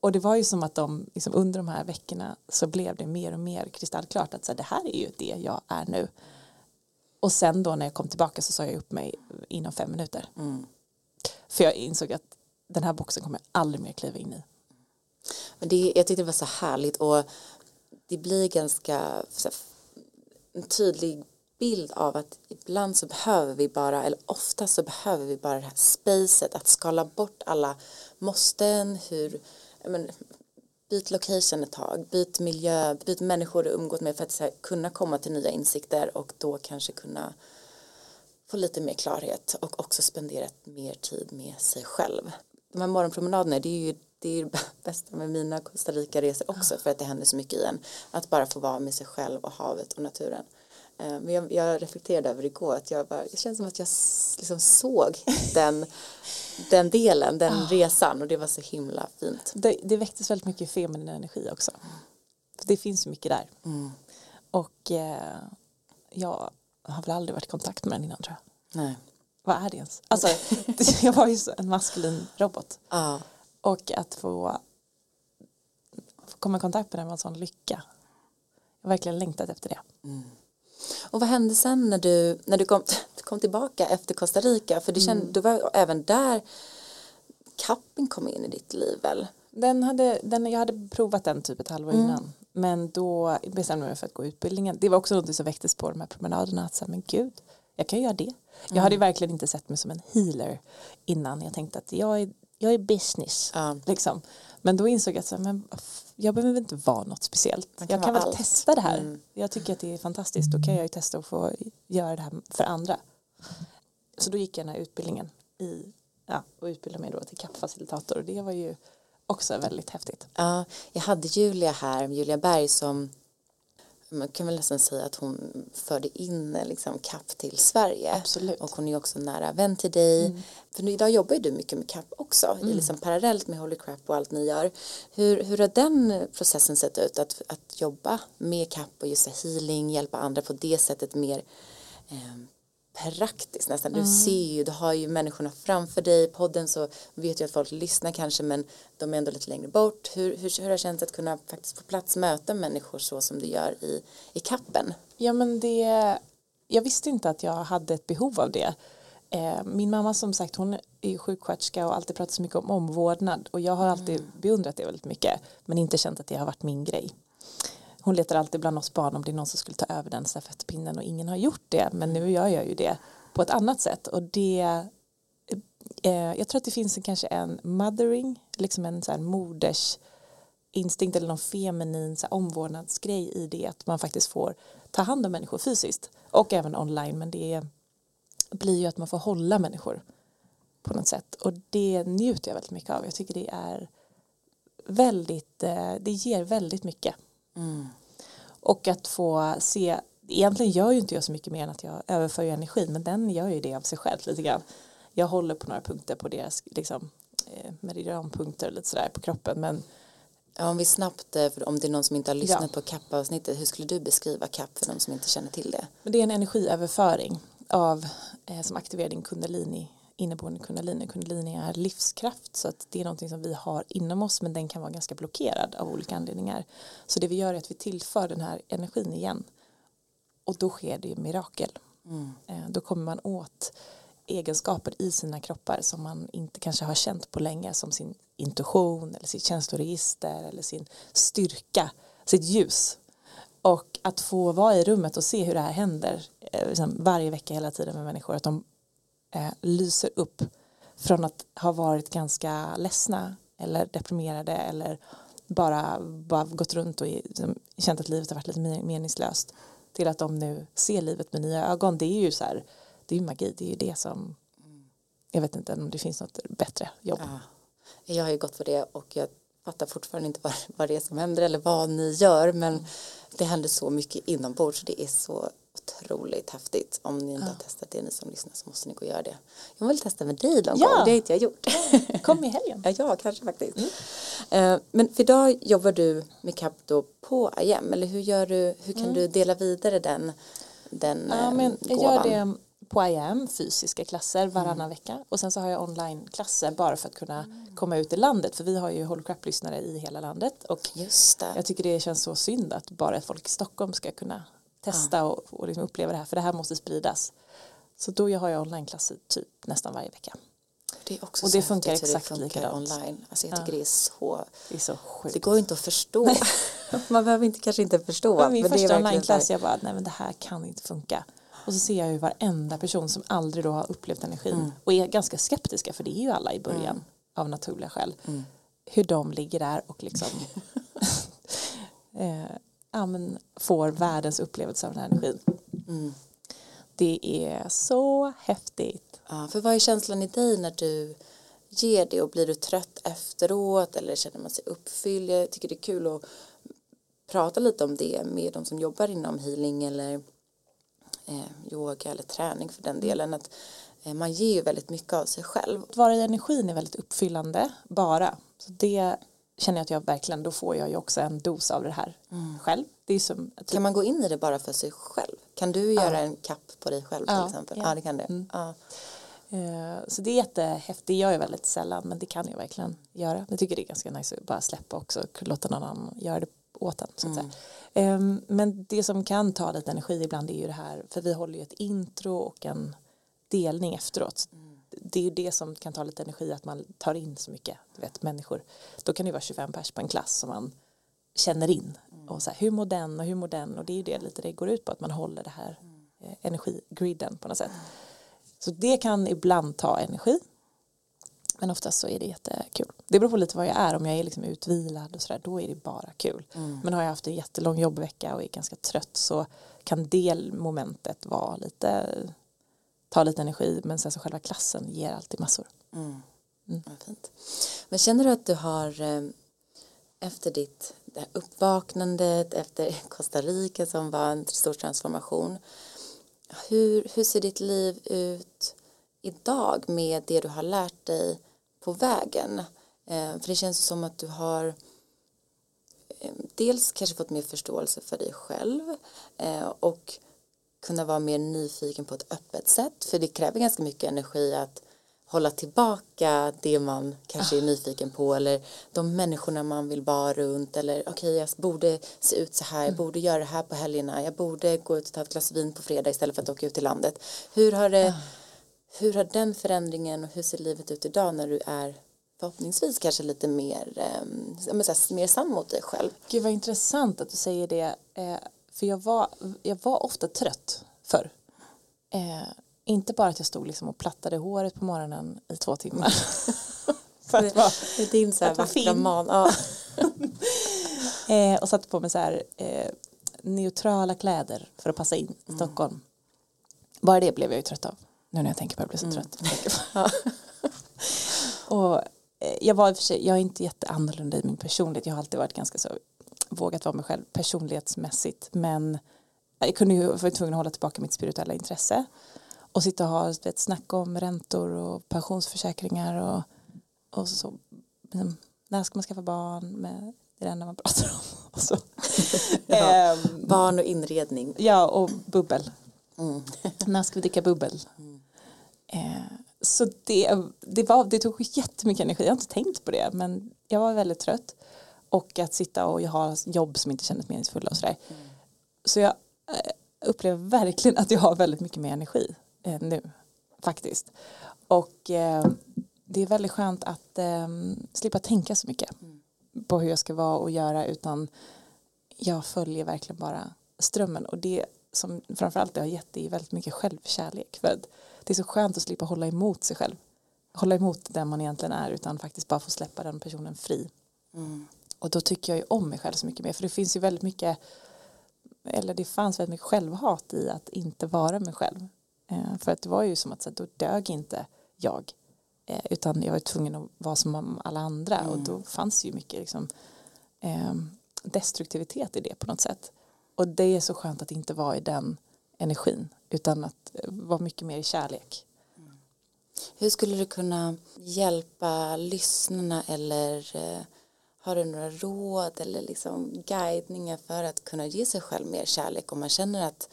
Och det var ju som att de liksom, under de här veckorna så blev det mer och mer kristallklart att så här, det här är ju det jag är nu. Och sen då när jag kom tillbaka så sa jag upp mig inom fem minuter. Mm. För jag insåg att den här boxen kommer jag aldrig mer kliva in i. Men det, jag tyckte det var så härligt och det blir ganska här, en tydlig bild av att ibland så behöver vi bara, eller ofta så behöver vi bara det här spacet, att skala bort alla måsten, hur, men, byt location ett tag, byt miljö, byt människor du umgås med för att här, kunna komma till nya insikter och då kanske kunna få lite mer klarhet och också spendera mer tid med sig själv. De här morgonpromenaderna, det är ju det är det (laughs) bästa med mina Costa Rica-resor också för att det händer så mycket i en. Att bara få vara med sig själv och havet och naturen. Eh, men jag, jag reflekterade över igår att jag bara, det känns som att jag liksom såg (laughs) den, den delen, den oh. resan och det var så himla fint. Det, det väcktes väldigt mycket feminin energi också. Det finns så mycket där. Mm. Och eh, jag har väl aldrig varit i kontakt med den innan tror jag. Nej. Vad är det ens? Alltså, (laughs) jag var ju en maskulin robot. Ah. Och att få, få komma i kontakt med den var en sån lycka. Jag har verkligen längtat efter det. Mm. Och vad hände sen när du, när du kom, (laughs) kom tillbaka efter Costa Rica? För du, kände, mm. du var även där kappen kom in i ditt liv väl? Den hade, den, jag hade provat den typ ett halvår mm. innan. Men då bestämde jag mig för att gå utbildningen. Det var också något som väcktes på de här promenaderna. Att säga, men gud, jag kan göra det. Mm. Jag hade verkligen inte sett mig som en healer innan. Jag tänkte att jag är, jag är business. Mm. Liksom. Men då insåg jag att men, jag behöver inte vara något speciellt. Kan jag kan väl allt. testa det här. Mm. Jag tycker att det är fantastiskt. Då kan jag ju testa att få göra det här för andra. Så då gick jag den här utbildningen i, ja, och utbildade mig då till kappfacilitator. Och det var ju också väldigt häftigt. Ja, jag hade Julia här, Julia Berg som man kan väl nästan säga att hon förde in liksom CAP till Sverige. Absolut. Och hon är också nära vän till dig. Mm. För idag jobbar ju du mycket med CAP också, mm. liksom parallellt med Holy Crap och allt ni gör. Hur, hur har den processen sett ut, att, att jobba med CAP och just healing, hjälpa andra på det sättet mer eh, praktiskt nästan. Du ser ju, du har ju människorna framför dig. podden så vet jag att folk lyssnar kanske men de är ändå lite längre bort. Hur, hur, hur har det känts att kunna faktiskt få plats möta människor så som du gör i, i kappen? Ja men det, jag visste inte att jag hade ett behov av det. Eh, min mamma som sagt hon är sjuksköterska och alltid pratat så mycket om omvårdnad och jag har alltid mm. beundrat det väldigt mycket men inte känt att det har varit min grej hon letar alltid bland oss barn om det är någon som skulle ta över den stafettpinnen och ingen har gjort det. Men nu gör jag ju det på ett annat sätt. Och det eh, jag tror att det finns en, kanske en mothering liksom en så här moders instinkt eller någon feminin så här, omvårdnadsgrej i det att man faktiskt får ta hand om människor fysiskt. Och även online men det blir ju att man får hålla människor på något sätt. Och det njuter jag väldigt mycket av. Jag tycker det är väldigt eh, det ger väldigt mycket. Mm. Och att få se, egentligen gör ju inte jag så mycket mer än att jag överför energi, men den gör ju det av sig själv lite grann. Jag håller på några punkter på deras liksom, eh, meridianpunkter lite sådär på kroppen, men om vi snabbt, eh, om det är någon som inte har lyssnat ja. på CAP-avsnittet, hur skulle du beskriva CAP för de som inte känner till det? Men det är en energiöverföring av, eh, som aktiverar din kundalini inneboende kundalini. Kundalini är livskraft så att det är någonting som vi har inom oss men den kan vara ganska blockerad av olika anledningar. Så det vi gör är att vi tillför den här energin igen och då sker det ju mirakel. Mm. Eh, då kommer man åt egenskaper i sina kroppar som man inte kanske har känt på länge som sin intuition eller sitt känsloregister eller sin styrka, sitt ljus. Och att få vara i rummet och se hur det här händer eh, liksom varje vecka hela tiden med människor, att de eh, lyser upp från att ha varit ganska ledsna eller deprimerade eller bara, bara gått runt och känt att livet har varit lite meningslöst till att de nu ser livet med nya ögon. Det är ju så här, det är ju magi, det är ju det som jag vet inte om det finns något bättre jobb. Ja. Jag har ju gått på det och jag fattar fortfarande inte vad, vad det är som händer eller vad ni gör men det händer så mycket inombords så det är så otroligt häftigt. Om ni inte har testat det, ni som lyssnar, så måste ni gå och göra det. Jag vill testa med dig någon Ja. gång, det har inte jag gjort. (laughs) Kom i helgen. ja, ja, kanske faktiskt. Eh, men för idag jobbar du med CAP då på IM, eller hur gör du, hur kan du dela vidare den, den Ja, eh, men jag gåvan? gör det på IAM, fysiska klasser varannan vecka och sen så har jag online-klasser bara för att kunna komma ut i landet för vi har ju Holy Crap-lyssnare i hela landet och jag tycker det känns så synd att bara folk i Stockholm ska kunna testa och, och liksom uppleva det här för det här måste spridas. Så då har jag online-klasser typ nästan varje vecka. Det är också Och det funkar exakt det funkar likadant. online. Alltså jag tycker det är så, Det är så sjukt. det går inte att förstå. (laughs) Man behöver inte, kanske inte förstå. Var min men första onlineklass, jag bara, nej men det här kan inte funka. Och så ser jag ju varenda person som aldrig då har upplevt energin Mm. och är ganska skeptiska, för det är ju alla i början av naturliga skäl. Mm. Hur de ligger där och liksom (laughs) (laughs) eh, ja, men får världens upplevelse av den här energin. Mm. Det är så häftigt. Ja, för vad är känslan i dig när du ger det och blir du trött efteråt eller känner man sig uppfylld? Jag tycker det är kul att prata lite om det med de som jobbar inom healing eller eh, yoga eller träning för den delen. Att eh, man ger ju väldigt mycket av sig själv. Att vara i energin är väldigt uppfyllande bara. Så det känner jag att jag verkligen, då får jag ju också en dos av det här själv. Det är som typ, Kan man gå in i det bara för sig själv? Kan du göra en kapp på dig själv till Ja, exempel? ja. Ja, det kan du. Ja. Eh, Så det är jättehäftigt, det gör jag väldigt sällan men det kan jag verkligen göra. Jag tycker det är ganska nice att bara släppa också och låta någon annan göra det åt en. Så att säga. Ehm, Men det som kan ta lite energi ibland är ju det här, för vi håller ju ett intro och en delning efteråt. Det är ju det som kan ta lite energi att man tar in så mycket du vet, människor. Då kan det vara 25 pers på en klass som man känner in. Och så här, hur mår den och hur mår den och det är ju det lite det går ut på att man håller det här eh, energigriden på något sätt. Så det kan ibland ta energi. Men oftast så är det jättekul. Det beror på lite vad jag är. Om jag är liksom utvilad och sådär, då är det bara kul. Men har jag haft en jättelång jobbvecka och är ganska trött så kan det momentet vara lite, ta lite energi. Men sen så själva klassen ger alltid massor. Mm. Vad fint. Men känner du att du har eh, efter ditt det här uppvaknandet efter (laughs) Costa Rica som var en stor transformation hur, hur ser ditt liv ut idag med det du har lärt dig på vägen? Eh, för det känns som att du har eh, dels kanske fått mer förståelse för dig själv eh, och kunna vara mer nyfiken på ett öppet sätt för det kräver ganska mycket energi att hålla tillbaka det man kanske är nyfiken på eller de människorna man vill vara runt eller okej jag borde se ut så här, jag borde göra det här på helgerna, jag borde gå ut och ta ett glas vin på fredag istället för att åka ut till landet. Hur har, det, hur har den förändringen och hur ser livet ut idag när du är förhoppningsvis kanske lite mer, eh, mer sann mot dig själv? Gud vad intressant att du säger det. Eh, för jag var, jag var ofta trött förr. Eh, inte bara att jag stod liksom och plattade håret på morgonen i två timmar. (laughs) för att vara, Det är din så här vackra man. Ja. (laughs) eh, och satte på mig så här eh, neutrala kläder för att passa in i Stockholm. Bara det blev jag ju trött av. Nu när jag tänker på det, jag blir så trött. (laughs) och eh, jag var i och för sig, jag är inte jätteannorlunda i min personlighet. Jag har alltid varit ganska så vågat vara mig själv personlighetsmässigt. Men jag kunde ju var tvungen att hålla tillbaka mitt spirituella intresse. Och sitta och ha ett snack om räntor och pensionsförsäkringar och, och så, liksom, när ska man skaffa barn med det är det enda man pratar om. (laughs) Och så. (laughs) Ja. Ehm, Barn och inredning. ja, och bubbel. Mm. (laughs) När ska vi dricka bubbel? Eh, så det, det, var, det tog jättemycket energi. Jag har inte tänkt på det. Men jag var väldigt trött. Och att sitta och ha jobb som inte kändes meningsfulla och sådär. Så jag eh, upplever verkligen att jag har väldigt mycket mer energi eh, nu. Faktiskt. Och eh, det är väldigt skönt att eh, slippa tänka så mycket på hur jag ska vara och göra utan jag följer verkligen bara strömmen och det som framförallt det har gett det är väldigt mycket självkärlek för att det är så skönt att slippa hålla emot sig själv hålla emot den man egentligen är utan faktiskt bara få släppa den personen fri Mm och då tycker jag ju om mig själv så mycket mer för det finns ju väldigt mycket eller det fanns väldigt mycket självhat i att inte vara mig själv eh, för att det var ju som att så då dög inte jag Eh, utan jag var tvungen att vara som alla andra mm. och då fanns ju mycket liksom, eh, destruktivitet i det på något sätt. Och det är så skönt att inte vara i den energin utan att eh, vara mycket mer i kärlek. Mm. Hur skulle du kunna hjälpa lyssnarna eller eh, har du några råd eller liksom guidningar för att kunna ge sig själv mer kärlek om man känner att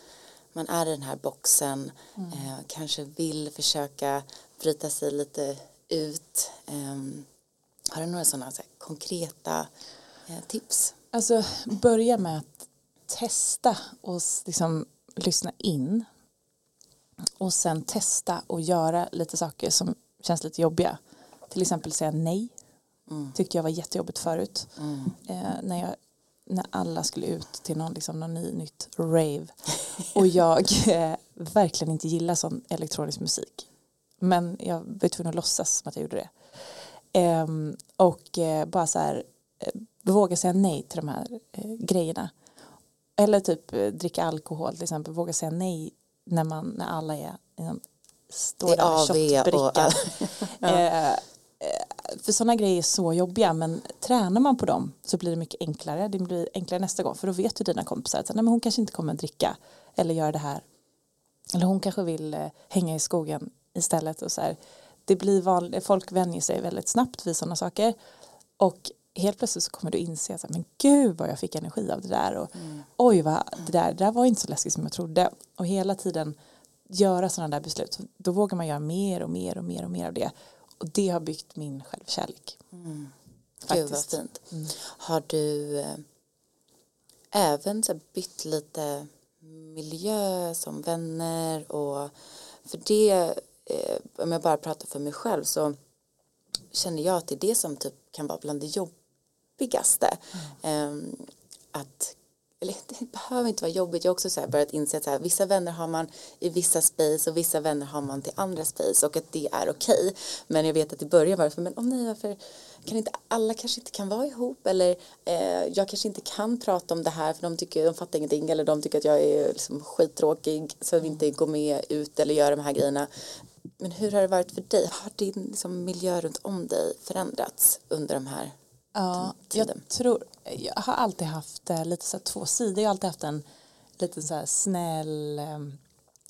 man är i den här boxen, mm. eh, kanske vill försöka bryta sig lite ut. Eh, har du några sådana så här, konkreta eh, tips? Alltså börja med att testa och liksom lyssna in och sen testa och göra lite saker som känns lite jobbiga. Till exempel säga nej. Mm. Tyckte jag var jättejobbigt förut. Mm. Eh, när, jag, när alla skulle ut till någon, liksom, någon ny, nytt rave. Och jag (laughs) eh, verkligen inte gillar sån elektronisk musik. Men jag var tvungen att låtsas som att jag gjorde det. Eh, och eh, bara så här eh, våga säga nej till de här eh, grejerna. Eller typ dricka alkohol till exempel. Våga säga nej när, man, när alla är liksom, står där shotbrickan. (laughs) ja. Eh, för sådana grejer är så jobbiga men tränar man på dem så blir det mycket enklare. Det blir enklare nästa gång för då vet du dina kompisar att nej, men hon kanske inte kommer att dricka eller göra det här. Eller hon kanske vill eh, hänga i skogen istället och så här. Det blir vanligt, folk vänjer sig väldigt snabbt vid sådana saker och helt plötsligt så kommer du inse att men gud vad jag fick energi av det där och mm. oj vad det där, det där var inte så läskigt som jag trodde och hela tiden göra sådana där beslut då vågar man göra mer och mer och mer och mer av det och det har byggt min självkärlek. Mm. Gud vad fint. Mm. Har du eh, även så bytt lite miljö som vänner och för det eh, om jag bara pratar för mig själv så känner jag att det är det som typ kan vara bland det jobbigaste. Mm. Eh, att eller det behöver inte vara jobbigt, jag har också så här börjat inse att så här, vissa vänner har man i vissa space och vissa vänner har man till andra space och att det är okej. Okay. Men jag vet att i början var det för, men om nej varför kan inte, alla kanske inte kan vara ihop eller eh, jag kanske inte kan prata om det här för de tycker, de fattar ingenting eller de tycker att jag är liksom skittråkig så vi inte går med ut eller gör de här grejerna. Men hur har det varit för dig? Har din liksom, miljö runt om dig förändrats under de här Ja, jag tror, jag har alltid haft eh, lite så två sidor, jag har alltid haft en lite så här snäll, ehm,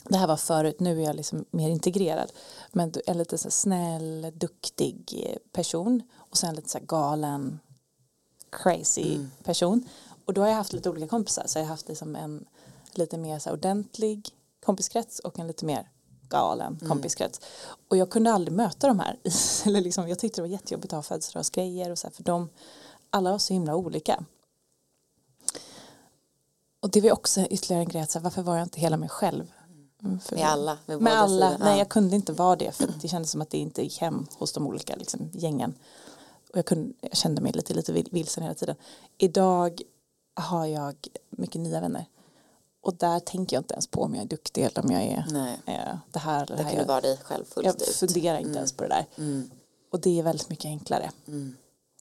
det här var förut, nu är jag liksom mer integrerad, men en lite så snäll, duktig person och sen lite så galen, crazy mm. person. Och då har jag haft lite olika kompisar, så jag har haft liksom en lite mer så ordentlig kompiskrets och en lite mer galen mm. kompiskrets. Och jag kunde aldrig möta de här. (laughs) Eller liksom, jag tyckte det var jättejobbigt att ha födelsedagsgrejer och så här, för de, alla var så himla olika. Och det var också ytterligare en grej, att så här, varför var jag inte hela mig själv? Mm, för, med alla? Med, med alla, sidor. nej jag kunde inte vara det för det kändes som att det inte gick hem hos de olika liksom, gängen. Och jag, kunde, jag kände mig lite, lite vilsen hela tiden. Idag har jag mycket nya vänner och där tänker jag inte ens på om jag är duktig eller om jag är eh, det här eller det här. kan du vara dig själv fullt Jag ut. funderar inte mm. ens på det där. Mm. Och det är väldigt mycket enklare. Mm.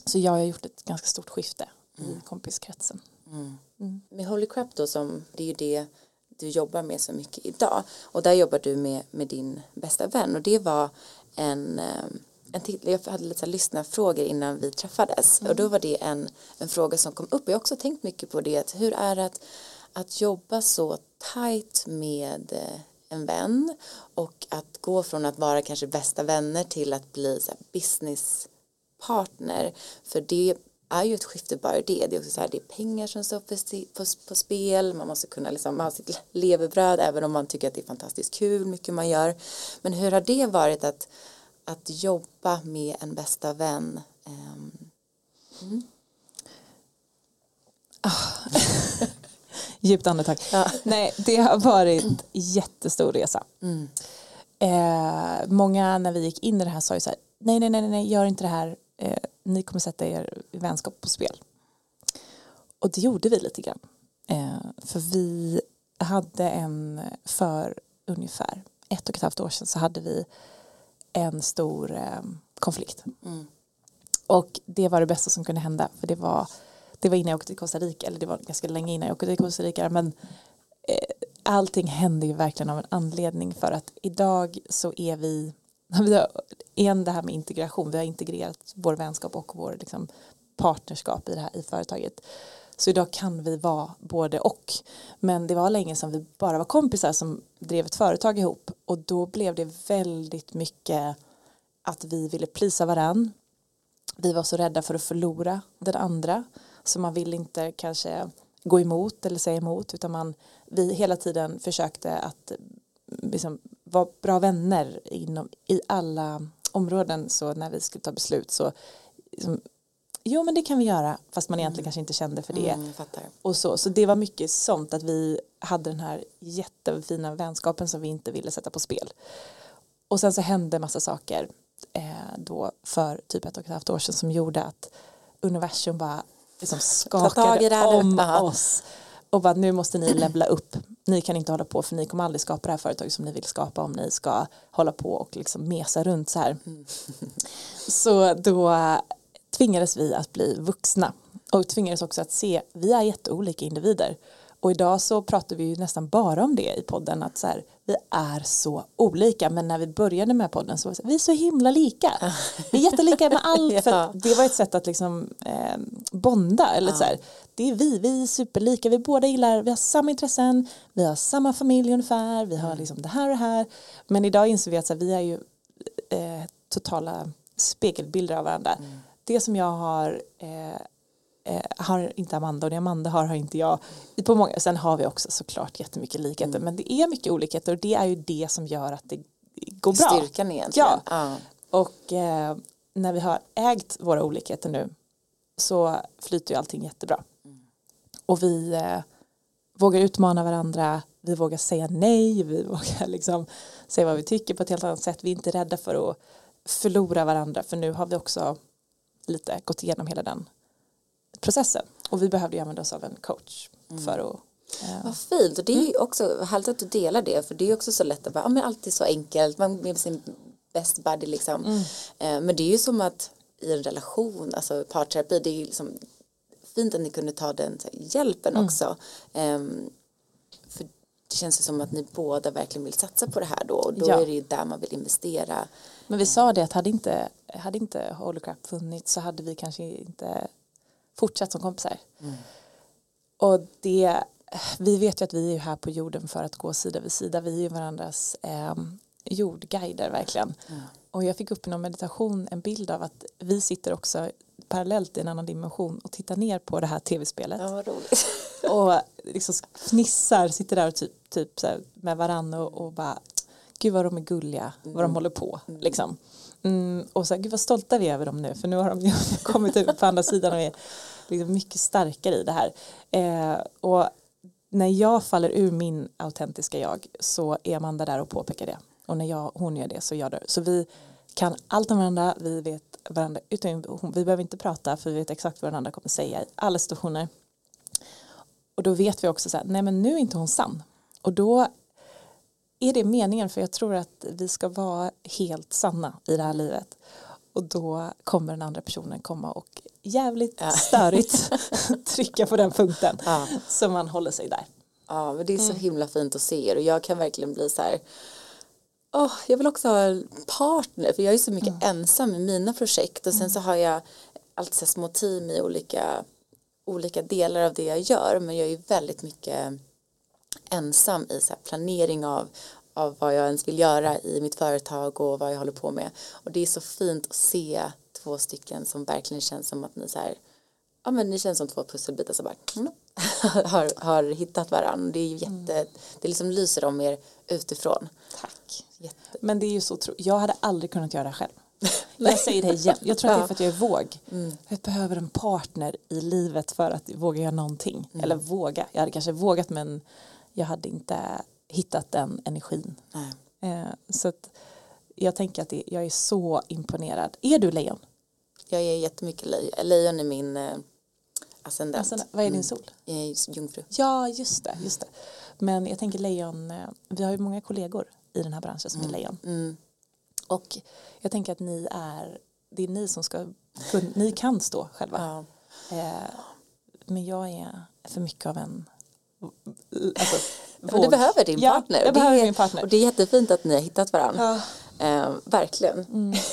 Så jag har gjort ett ganska stort skifte i mm. kompiskretsen. Mm. Mm. Med Holy Crap då som det är ju det du jobbar med så mycket idag. Och där jobbar du med, med din bästa vän och det var en eh, en till, jag hade lite lyssnarfrågor innan vi träffades och då var det en, en fråga som kom upp och jag har också tänkt mycket på det hur är det att att jobba så tajt med eh, en vän och att gå från att vara kanske bästa vänner till att bli så businesspartner för det är ju ett skifte bara det. Det är också så här, det är pengar som står på, på, spel. Man måste kunna liksom ha sitt levebröd även om man tycker att det är fantastiskt kul, mycket man gör. Men hur har det varit att, att jobba med en bästa vän? Ehm, mm. oh. Djupt andetag. Ja. Nej, det har varit jättestor resa. Mm. Eh, många när vi gick in i det här sa ju så här, nej, nej, nej, nej, gör inte det här, eh, ni kommer sätta er vänskap på spel. Och det gjorde vi lite grann. Eh, för vi hade en, för ungefär ett och ett halvt år sedan så hade vi en stor eh, konflikt. Mm. Och det var det bästa som kunde hända för det var det var innan jag åkte till Costa Rica, eller det var ganska länge innan jag åkte till Costa Rica, men eh, allting händer ju verkligen av en anledning för att idag så är vi, (laughs) vi har igen det här med integration, vi har integrerat vår vänskap och vår liksom, partnerskap i det här i företaget. Så idag kan vi vara både och. Men det var länge som vi bara var kompisar som drev ett företag ihop och då blev det väldigt mycket att vi ville plisa varann. Vi var så rädda för att förlora den andra så man vill inte kanske gå emot eller säga emot utan man vi hela tiden försökte att liksom, vara bra vänner inom, i alla områden så när vi skulle ta beslut så liksom, jo men det kan vi göra fast man egentligen mm. kanske inte kände för det. Mm, och så, så det var mycket sånt att vi hade den här jättefina vänskapen som vi inte ville sätta på spel. Och sen så hände massa saker eh, då för typ ett och ett halvt år sedan som gjorde att universum bara liksom skakade om oss och bara nu måste ni levla upp. Ni kan inte hålla på för ni kommer aldrig skapa det här företaget som ni vill skapa om ni ska hålla på och liksom mesa runt så här. Mm. så då tvingades vi att bli vuxna och tvingades också att se vi är jätteolika individer och idag så pratar vi ju nästan bara om det i podden att så här, vi är så olika men när vi började med podden så var vi så himla lika. Vi är jättelika med allt ja. (laughs) för det var ett sätt att liksom eh, bonda eller ja. så här, det är vi, vi är superlika, vi båda gillar, vi har samma intressen, vi har samma familj ungefär, vi har mm. liksom det här och det här men idag inser vi att så här, vi är ju eh, totala spegelbilder av varandra. Mm. Det som jag har eh, eh, har inte Amanda och det Amanda har har inte jag. På många, sen har vi också såklart jättemycket likheter mm. men det är mycket olikheter och det är ju det som gör att det går bra. Styrkan egentligen. Ja. Ah. Och eh, när vi har ägt våra olikheter nu så flyter ju allting jättebra. Mm. Och vi eh, vågar utmana varandra, vi vågar säga nej, vi (laughs) vågar liksom säga vad vi tycker på ett helt annat sätt. Vi är inte rädda för att förlora varandra för nu har vi också lite gått igenom hela den processen och vi behövde ju använda oss av en coach mm. för att Ja. Vad fint och det är ju mm. också härligt att du delar det för det är också så lätt att bara, ja men allt är så enkelt, man med sin best buddy liksom. Mm. Eh, men det är ju som att i en relation, alltså parterapi, det är ju liksom fint att ni kunde ta den hjälpen mm. också. Um, för det känns som att ni båda verkligen vill satsa på det här då och då ja. är det ju där man vill investera. Men vi sa det att hade inte, hade inte Holocrap funnits så hade vi kanske inte fortsatt som kompisar. Mm. Och det, vi vet ju att vi är här på jorden för att gå sida vid sida. Vi är ju varandras eh, jordguider verkligen. Mm. Och jag fick upp i någon meditation en bild av att vi sitter också parallellt i en annan dimension och tittar ner på det här tv-spelet. Ja, och liksom fnissar, sitter där och typ, typ så med varandra och, och bara gud vad de är gulliga, vad de mm. håller på mm. liksom. Mm, och så här, gud vad stolta vi är över dem nu för nu har de (laughs) kommit ut på andra sidan och är liksom mycket starkare i det här. Eh, och när jag faller ur min autentiska jag så är Amanda där och påpekar det. Och när jag, hon gör det så gör det. Så vi kan allt om varandra, vi vet varandra utan vi behöver inte prata för vi vet exakt vad varandra kommer säga i alla situationer. Och då vet vi också så här, nej men nu är inte hon sann. Och då är det meningen för jag tror att vi ska vara helt sanna i det här livet och då kommer den andra personen komma och jävligt ja. störigt (laughs) trycka på den punkten ja. så man håller sig där. Ja men det är så mm. himla fint att se er och jag kan verkligen bli så här oh, jag vill också ha en partner för jag är så mycket mm. ensam i mina projekt och sen mm. så har jag alltid små team i olika olika delar av det jag gör men jag är väldigt mycket ensam i så planering av, av vad jag ens vill göra i mitt företag och vad jag håller på med. Och det är så fint att se två stycken som verkligen känns som att ni så här, ja men ni känns som två pusselbitar som bara mm, (laughs) har, har hittat varandra. Det är ju jätte, mm. det liksom lyser om er utifrån. Tack. Jätte. Men det är ju så jag hade aldrig kunnat göra det själv. (laughs) jag säger det igen, jag tror att det är för att jag är våg. Mm. Jag behöver en partner i livet för att våga göra någonting. Mm. Eller våga, jag hade kanske vågat men jag hade inte hittat den energin. Eh, så jag tänker att det, jag är så imponerad. Är du lejon? Jag är jättemycket lejon. Lejon är min eh, ascendent. ascendent. Vad är din mm. sol? Jag är jungfru. Ja, just det, just det. Men jag tänker lejon, eh, vi har ju många kollegor i den här branschen som mm. är lejon. Mm. Och jag tänker att ni är, det är ni som ska, ni kan stå själva. Ja. Eh, men jag är för mycket av en alltså, (laughs) du behöver din partner. Ja, jag behöver min partner. Och det är jättefint att ni har hittat varandra. Eh, verkligen. Mm. (laughs)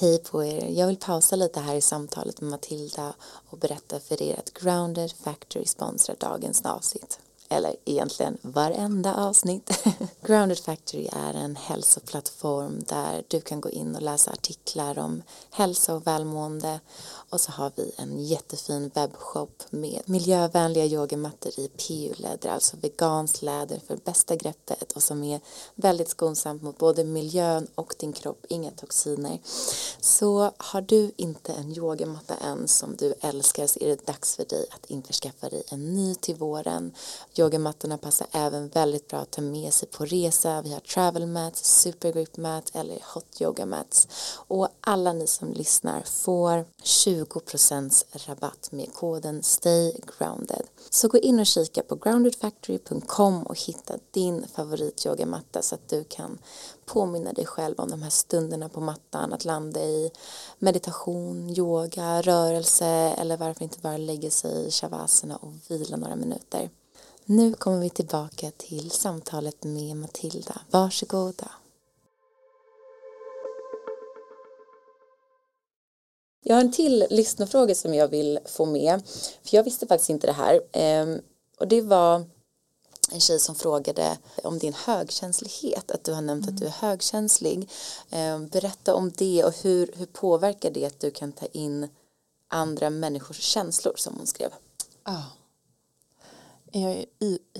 Hej på er! Jag vill pausa lite här i samtalet med Matilda och berätta för er att Grounded Factory sponsrar dagens avsnitt eller egentligen varenda avsnitt. (laughs) Grounded Factory är en hälsoplattform där du kan gå in och läsa artiklar om hälsa och välmående och så har vi en jättefin webbshop med miljövänliga yogamattor i PU-läder, alltså veganskt läder för bästa greppet och som är väldigt skonsamt mot både miljön och din kropp, inga toxiner. Så har du inte en yogamatta än som du älskar så är det dags för dig att införskaffa dig en ny till våren. Yogamattorna passar även väldigt bra att ta med sig på resa. Vi har travel mats, supergrip mats eller hot yoga mats. Och alla ni som lyssnar får 20% rabatt med koden STAYGROUNDED. Så gå in och kika på groundedfactory.com och hitta din favorit yogamatta så att du kan påminna dig själv om de här stunderna på mattan, att landa i meditation, yoga, rörelse eller varför inte bara lägga sig i shavasana och vila några minuter. Nu kommer vi tillbaka till samtalet med Matilda. Varsågoda. Jag har en till lyssnarfråga som jag vill få med. För jag visste faktiskt inte det här. Ehm, och det var en tjej som frågade om din högkänslighet, att du har nämnt mm. att du är högkänslig. Ehm, berätta om det och hur, hur påverkar det att du kan ta in andra människors känslor som hon skrev. Ah. Jag är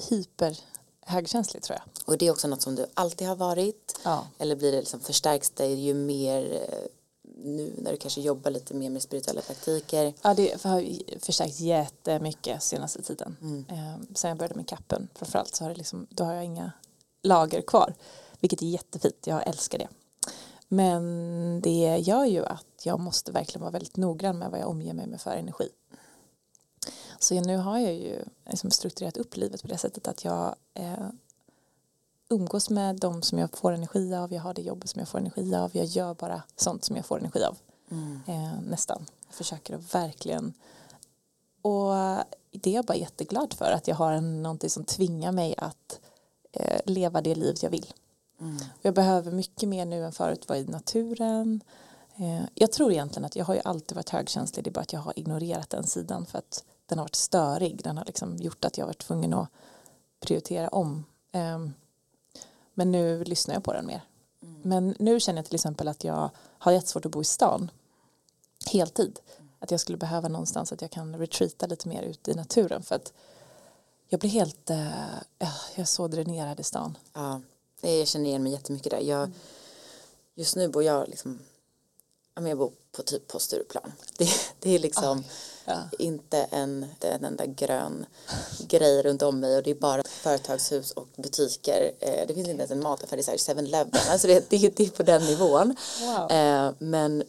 hyper högkänslig tror jag. Och det är också något som du alltid har varit? Ja. Eller blir det liksom förstärks det ju mer eh, nu när du kanske jobbar lite mer med spirituella praktiker? Ja, det har förstärkt jättemycket senaste tiden. Mm. Eh, sen jag började med kappen framförallt så har det liksom, då har jag inga lager kvar. Vilket är jättefint, jag älskar det. Men det gör ju att jag måste verkligen vara väldigt noggrann med vad jag omger mig med för energi. Så nu har jag ju liksom strukturerat upp livet på det sättet att jag eh, umgås med de som jag får energi av, jag har det jobbet som jag får energi av, jag gör bara sånt som jag får energi av. Mm. Eh, nästan. Jag försöker att verkligen och det är jag bara jätteglad för att jag har en, någonting som tvingar mig att eh, leva det liv jag vill. Mm. Jag behöver mycket mer nu än förut vara i naturen. Eh, jag tror egentligen att jag har ju alltid varit högkänslig, det är bara att jag har ignorerat den sidan för att den har varit störig. Den har liksom gjort att jag varit tvungen att prioritera om. Um, men nu lyssnar jag på den mer. Mm. Men nu känner jag till exempel att jag har jättesvårt att bo i stan heltid. Att jag skulle behöva någonstans att jag kan retreata lite mer ute i naturen för att jag blir helt, uh, jag är så dränerad i stan. Ja, jag känner igen mig jättemycket där. Jag, mm. Just nu bor jag liksom jag bor på typ på Stureplan. Det, det är liksom ja. inte en, en enda grön grej runt om mig och det är bara företagshus och butiker. Eh, det finns inte ens en mataffär, det är 7-Eleven. Alltså det, det, det, är på den nivån. Wow. Eh, men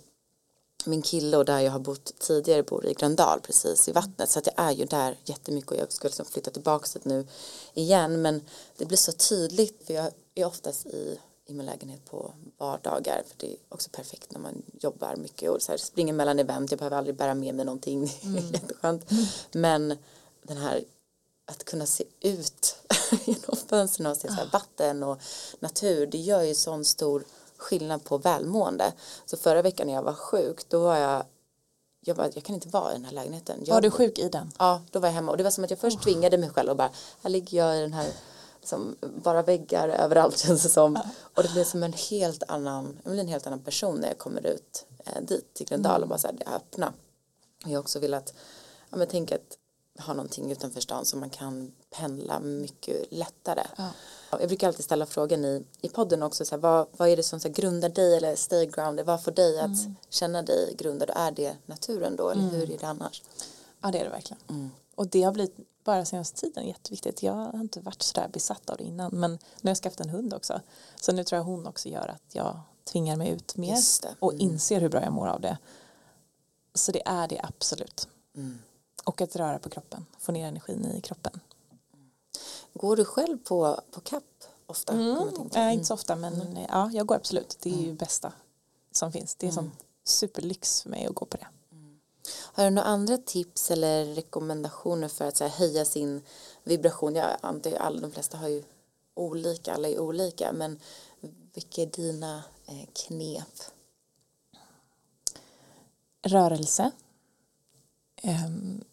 min kille och där jag har bott tidigare bor i Gröndal precis i vattnet så att jag är ju där jättemycket och jag ska liksom flytta tillbaka dit nu igen men det blir så tydligt för jag är oftast i i min lägenhet på vardagar för det är också perfekt när man jobbar mycket och så här, springer mellan event, jag behöver aldrig bära med mig någonting, (laughs) mm. jätteskönt. Mm. Men den här att kunna se ut (laughs) genom fönstren och se så här, ah. vatten och natur, det gör ju sån stor skillnad på välmående. Så förra veckan när jag var sjuk, då var jag jag, bara, jag kan inte vara i den här lägenheten. Jag, var du sjuk i den? Ja, då var jag hemma och det var som att jag först oh. tvingade mig själv och bara, här ligger jag i den här som bara väggar överallt (laughs) känns det som. Och det blir som en helt annan, jag blir en helt annan person när jag kommer ut eh, dit till Gröndal mm. och bara så här, det öppna. Och jag också velat, ja men tänk att ha någonting utanför stan så man kan pendla mycket lättare. Ja. Jag brukar alltid ställa frågan i, i podden också, så här, vad, vad är det som så här, grundar dig eller stay grounded, vad får dig att mm. känna dig grundad, är det naturen då eller mm. hur är det annars? Ja det är det verkligen. Mm. Och det har blivit bara senaste tiden jätteviktigt. Jag har inte varit sådär besatt av det innan men nu har jag skaffat en hund också. Så nu tror jag hon också gör att jag tvingar mig ut mer mm. och inser hur bra jag mår av det. Så det är det absolut. Mm. Och att röra på kroppen, få ner energin i kroppen. Går du själv på, på kapp ofta? Mm. Äh, inte så ofta men mm. ja, jag går absolut. Det är ju mm. bästa som finns. Det är som mm. superlyx för mig att gå på det. Har du några andra tips eller rekommendationer för att så här, höja sin vibration? Jag antar ju alla, de flesta har ju olika, alla är olika, men vilka är dina eh, knep? Rörelse. Um,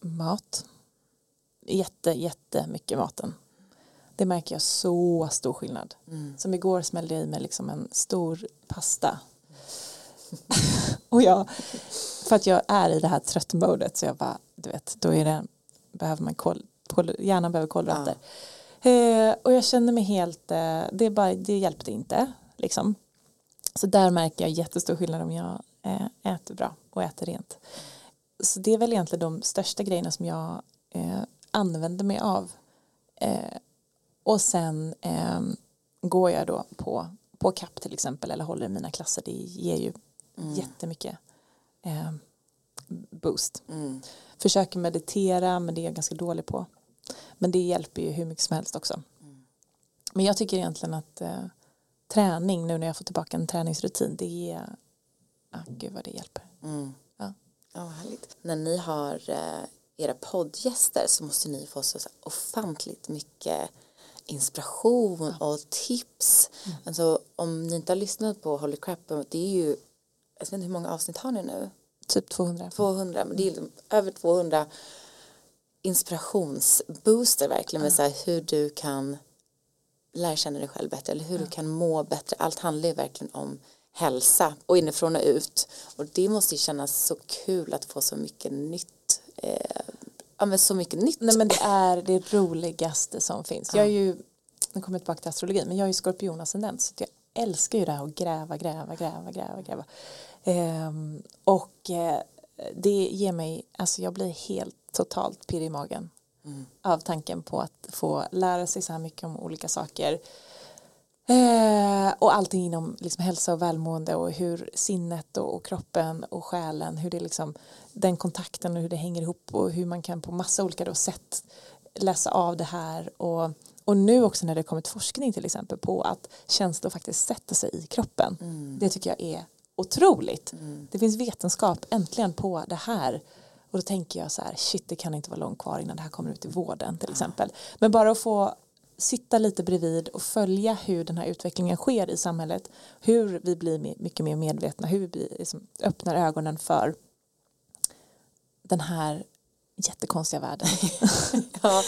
mat. Jätte, jättemycket maten. Det märker jag så stor skillnad. Mm. Som igår smällde jag i mig liksom en stor pasta. (laughs) och jag, för att jag är i det här tröttmodet så jag bara, du vet, då är det, behöver man kol, kol hjärnan behöver kolhydrater. Ja. Eh, och jag känner mig helt, eh, det, bara, det hjälpte inte liksom. Så där märker jag jättestor skillnad om jag eh, äter bra och äter rent. Så det är väl egentligen de största grejerna som jag eh, använder mig av. Eh, och sen eh, går jag då på, på CAP till exempel eller håller mina klasser. Det ger ju mm. jättemycket eh, boost. Mm. Försöker meditera men det är jag ganska dålig på. Men det hjälper ju hur mycket som helst också. Mm. Men jag tycker egentligen att eh, träning nu när jag får tillbaka en träningsrutin det är, ah, gud vad det hjälper. Mm. Ja. ja, härligt. När ni har eh, era poddgäster så måste ni få så ofantligt mycket inspiration och tips. Mm. Alltså om ni inte har lyssnat på Holy Crap, det är ju, jag vet inte hur många avsnitt har ni nu? Typ 200. 200, men det är liksom över 200 inspirationsbooster verkligen med så här, hur du kan lära känna dig själv bättre eller hur ja. du kan må bättre. Allt handlar ju verkligen om hälsa och inifrån och ut och det måste ju kännas så kul att få så mycket nytt eh, ja, men så mycket nytt. Nej men det är det roligaste som finns. Ja. Jag är ju, nu kommer jag tillbaka till astrologi, men jag är ju skorpionascendent så jag älskar ju det här att gräva, gräva, gräva, gräva, gräva. Ehm, och eh, det ger mig, alltså jag blir helt totalt pirrig i magen mm. av tanken på att få lära sig så här mycket om olika saker. Eh, och allting inom liksom, hälsa och välmående och hur sinnet och, och, kroppen och själen, hur det liksom, den kontakten och hur det hänger ihop och hur man kan på massa olika då, sätt läsa av det här och, och nu också när det kommit forskning till exempel på att känslor faktiskt sätter sig i kroppen. Mm. Det tycker jag är otroligt. Mm. Det finns vetenskap äntligen på det här. Och då tänker jag så här, shit det kan inte vara långt kvar innan det här kommer ut i vården till exempel. Men bara att få sitta lite bredvid och följa hur den här utvecklingen sker i samhället. Hur vi blir mycket mer medvetna, hur vi liksom öppnar ögonen för den här jättekonstiga världen. (laughs) ja.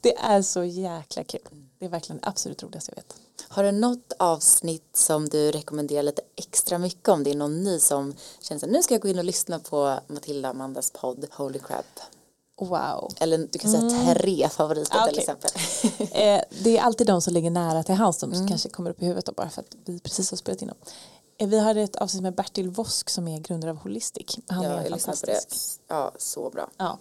Det är så jäkla kul. Det är verkligen det absolut roligaste jag vet. Har du något avsnitt som du rekommenderar lite extra mycket om det är någon ny som känner att nu ska jag gå in och lyssna på Matilda Amandas podd Holy Crap? Wow. Eller du kan säga mm. tre favoriter okay. till exempel. (laughs) eh, det är alltid de som ligger nära till hands som mm. kanske kommer upp i huvudet då, bara för att vi precis har spelat in dem. Eh, vi hade ett avsnitt med Bertil Vosk som är grundare av Holistic. Han ja, är fantastisk. Ja, så bra. Ja.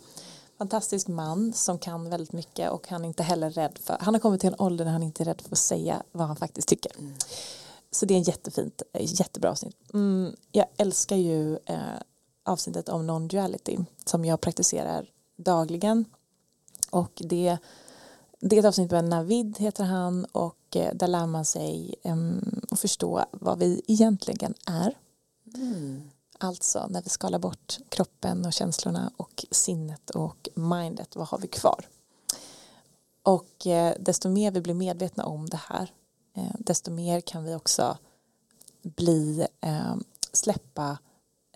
Fantastisk man som kan väldigt mycket och han är inte heller rädd för, han har kommit till en ålder där han inte är rädd för att säga vad han faktiskt tycker. Mm. Så det är en jättefint, eh, jättebra avsnitt. Mm, jag älskar ju eh, avsnittet om non-duality som jag praktiserar dagligen. Och det, det är ett avsnitt med Navid heter han och eh, där lär man sig um, att förstå vad vi egentligen är. Mm. Alltså när vi skalar bort kroppen och känslorna och sinnet och mindet, vad har vi kvar? Och eh, desto mer vi blir medvetna om det här, eh, desto mer kan vi också bli, eh, släppa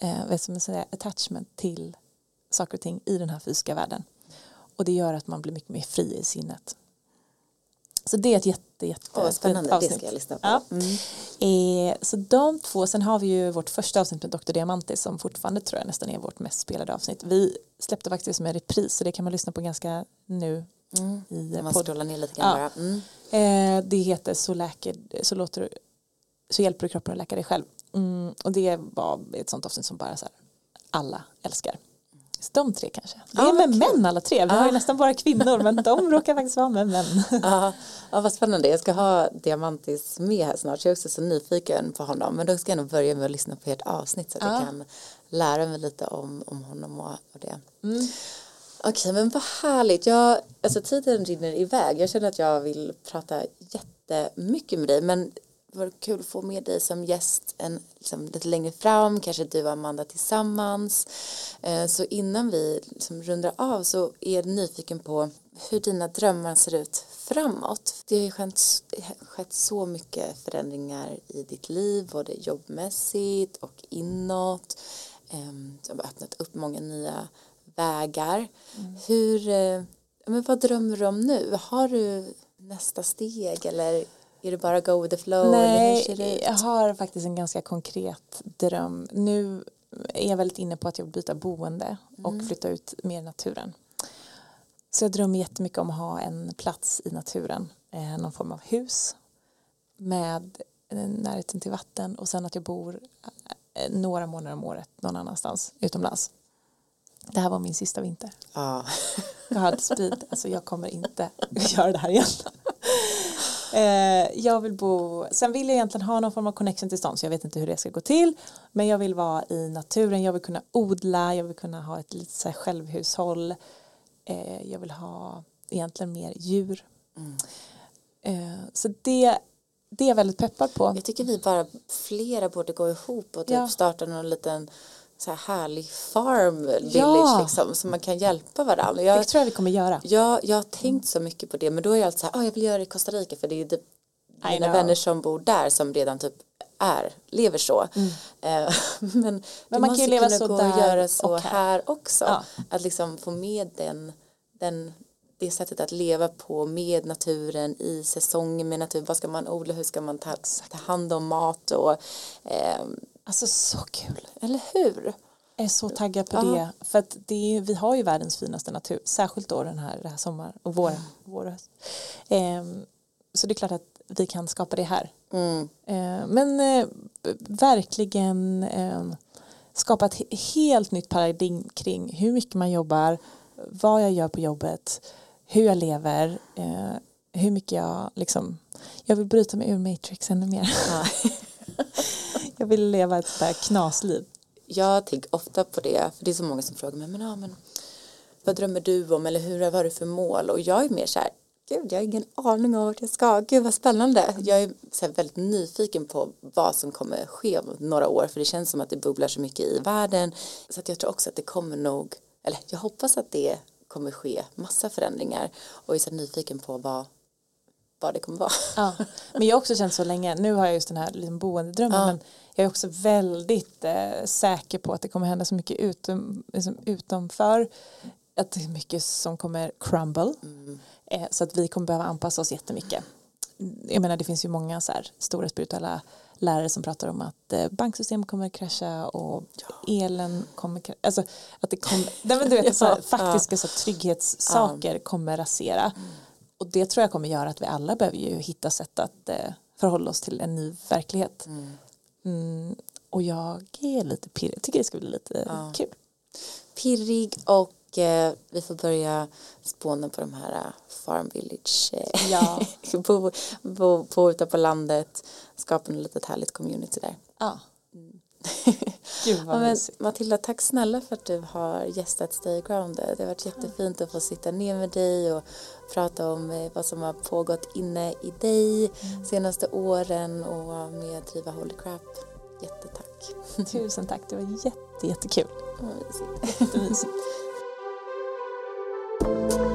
eh, vad ska man säga, attachment till saker och ting i den här fysiska världen. Och det gör att man blir mycket mer fri i sinnet. Så det är ett jätte, jätte Åh, spännande, avsnitt. det ska jag lyssna på. Ja. Mm. Eh, så de två, sen har vi ju vårt första avsnitt med Dr. Diamantis som fortfarande tror jag nästan är vårt mest spelade avsnitt. Vi släppte faktiskt en repris så det kan man lyssna på ganska nu. Mm. I man scrollar ner lite grann ja. bara. Mm. Eh, det heter så, läker, så, låter, så hjälper du kroppen att läka dig själv. Mm, och det var ett sånt avsnitt som bara så här, alla älskar de tre kanske. Det är med män alla tre. Vi har ju nästan bara kvinnor men de (laughs) råkar faktiskt vara med män. Ja, ja vad spännande. Jag ska ha Diamantis med här snart så jag är också så nyfiken på honom. Men då ska jag nog börja med att lyssna på ert avsnitt så att jag kan lära mig lite om, om honom och, och det. Mm. Okej, men vad härligt. Jag, alltså tiden rinner iväg. Jag känner att jag vill prata jättemycket med dig men vore kul att få med dig som gäst en, liksom, lite längre fram, kanske du och Amanda tillsammans. Eh, så innan vi liksom, rundar av så är jag nyfiken på hur dina drömmar ser ut framåt. Det har ju skett, skett så mycket förändringar i ditt liv, både jobbmässigt och inåt. Um, som har öppnat upp många nya vägar. Mm. Hur, eh, men vad drömmer du om nu? Har du nästa steg eller är det bara go with the flow? Nej, jag har faktiskt en ganska konkret dröm. Nu är jag väldigt inne på att jag vill byta boende och mm. flytta ut mer i naturen. Så jag drömmer jättemycket om att ha en plats i naturen, eh, någon form av hus med närheten till vatten och sen att jag bor eh, några månader om året någon annanstans utomlands. Det här var min sista vinter. Ah. jag har speed, alltså jag kommer inte (laughs) göra det här igen. Eh, jag vill bo, sen vill jag egentligen ha någon form av connection till stan så jag vet inte hur det ska gå till. Men jag vill vara i naturen, jag vill kunna odla, jag vill kunna ha ett litet så här självhushåll. Eh, jag vill ha egentligen mer djur. Mm. Eh, så det, det är jag väldigt peppad på. Jag tycker vi bara flera borde gå ihop och typ ja. starta någon liten så här härlig farm village ja. liksom så man kan hjälpa varandra. Jag, det tror jag vi kommer göra. Ja, jag har tänkt så mycket på det men då är jag alltid så här, oh, jag vill göra det i Costa Rica för det är typ mina vänner som bor där som redan typ är, lever så. Mm. Eh, (laughs) men, men man kan ju leva så där och göra så och här. här också. Ja. Att liksom få med den, den det sättet att leva på med naturen i säsongen med naturen. Vad ska man odla? Hur ska man ta, ta hand om mat? Och, eh, alltså så kul. Eller hur? Jag är så taggad på ja. det. För att det är, vi har ju världens finaste natur. Särskilt då den här, här sommar och vår, mm. vår höst. Eh, så det är klart att vi kan skapa det här. Mm. Eh, men eh, verkligen eh, skapa ett helt nytt paradigm kring hur mycket man jobbar, vad jag gör på jobbet, hur jag lever, eh, hur mycket jag liksom, jag vill bryta mig ur Matrix ännu mer. Ja. (laughs) (laughs) jag vill leva ett sådär knasliv. Jag tänker ofta på det, för det är så många som frågar mig, men, ja, men vad drömmer du om eller hur, har du för mål? Och jag är mer så här, gud jag har ingen aning om vart jag ska, gud vad spännande. Jag är så väldigt nyfiken på vad som kommer ske om några år för det känns som att det bubblar så mycket i världen. Så att jag tror också att det kommer nog, eller jag hoppas att det kommer ske massa förändringar och är så nyfiken på vad, vad det kommer vara. Ja, men jag har också känt så länge, nu har jag just den här liksom boendedrömmen ja. men jag är också väldigt eh, säker på att det kommer hända så mycket utom, liksom utanför att det är mycket som kommer crumble mm. eh, så att vi kommer behöva anpassa oss jättemycket. Jag menar det finns ju många så här stora spirituella lärare som pratar om att eh, banksystem kommer krascha och ja. elen kommer krascha. Alltså att det kommer, (laughs) nej, men du vet, så här, faktiska så trygghetssaker kommer rasera. Mm. Och det tror jag kommer göra att vi alla behöver ju hitta sätt att eh, förhålla oss till en ny verklighet. Mm. Mm, och jag är lite pirrig, tycker det ska bli lite ja. kul. Pirrig och Eh, vi får börja spåna på de här eh, farm village. Eh, ja. (laughs) bo, bo, bo på landet. Skapa ett litet härligt community där. Ja. (laughs) Gud vad ja, men, Matilda, tack snälla för att du har gästat Stay Grounded. Det har varit jättefint att få sitta ner med dig och prata om eh, vad som har pågått inne i dig mm. senaste åren och med att Driva Holy Crap. Jättetack. (laughs) Tusen tack, det var jätte, jättekul. Ja, mysigt. Jättemysigt. (laughs)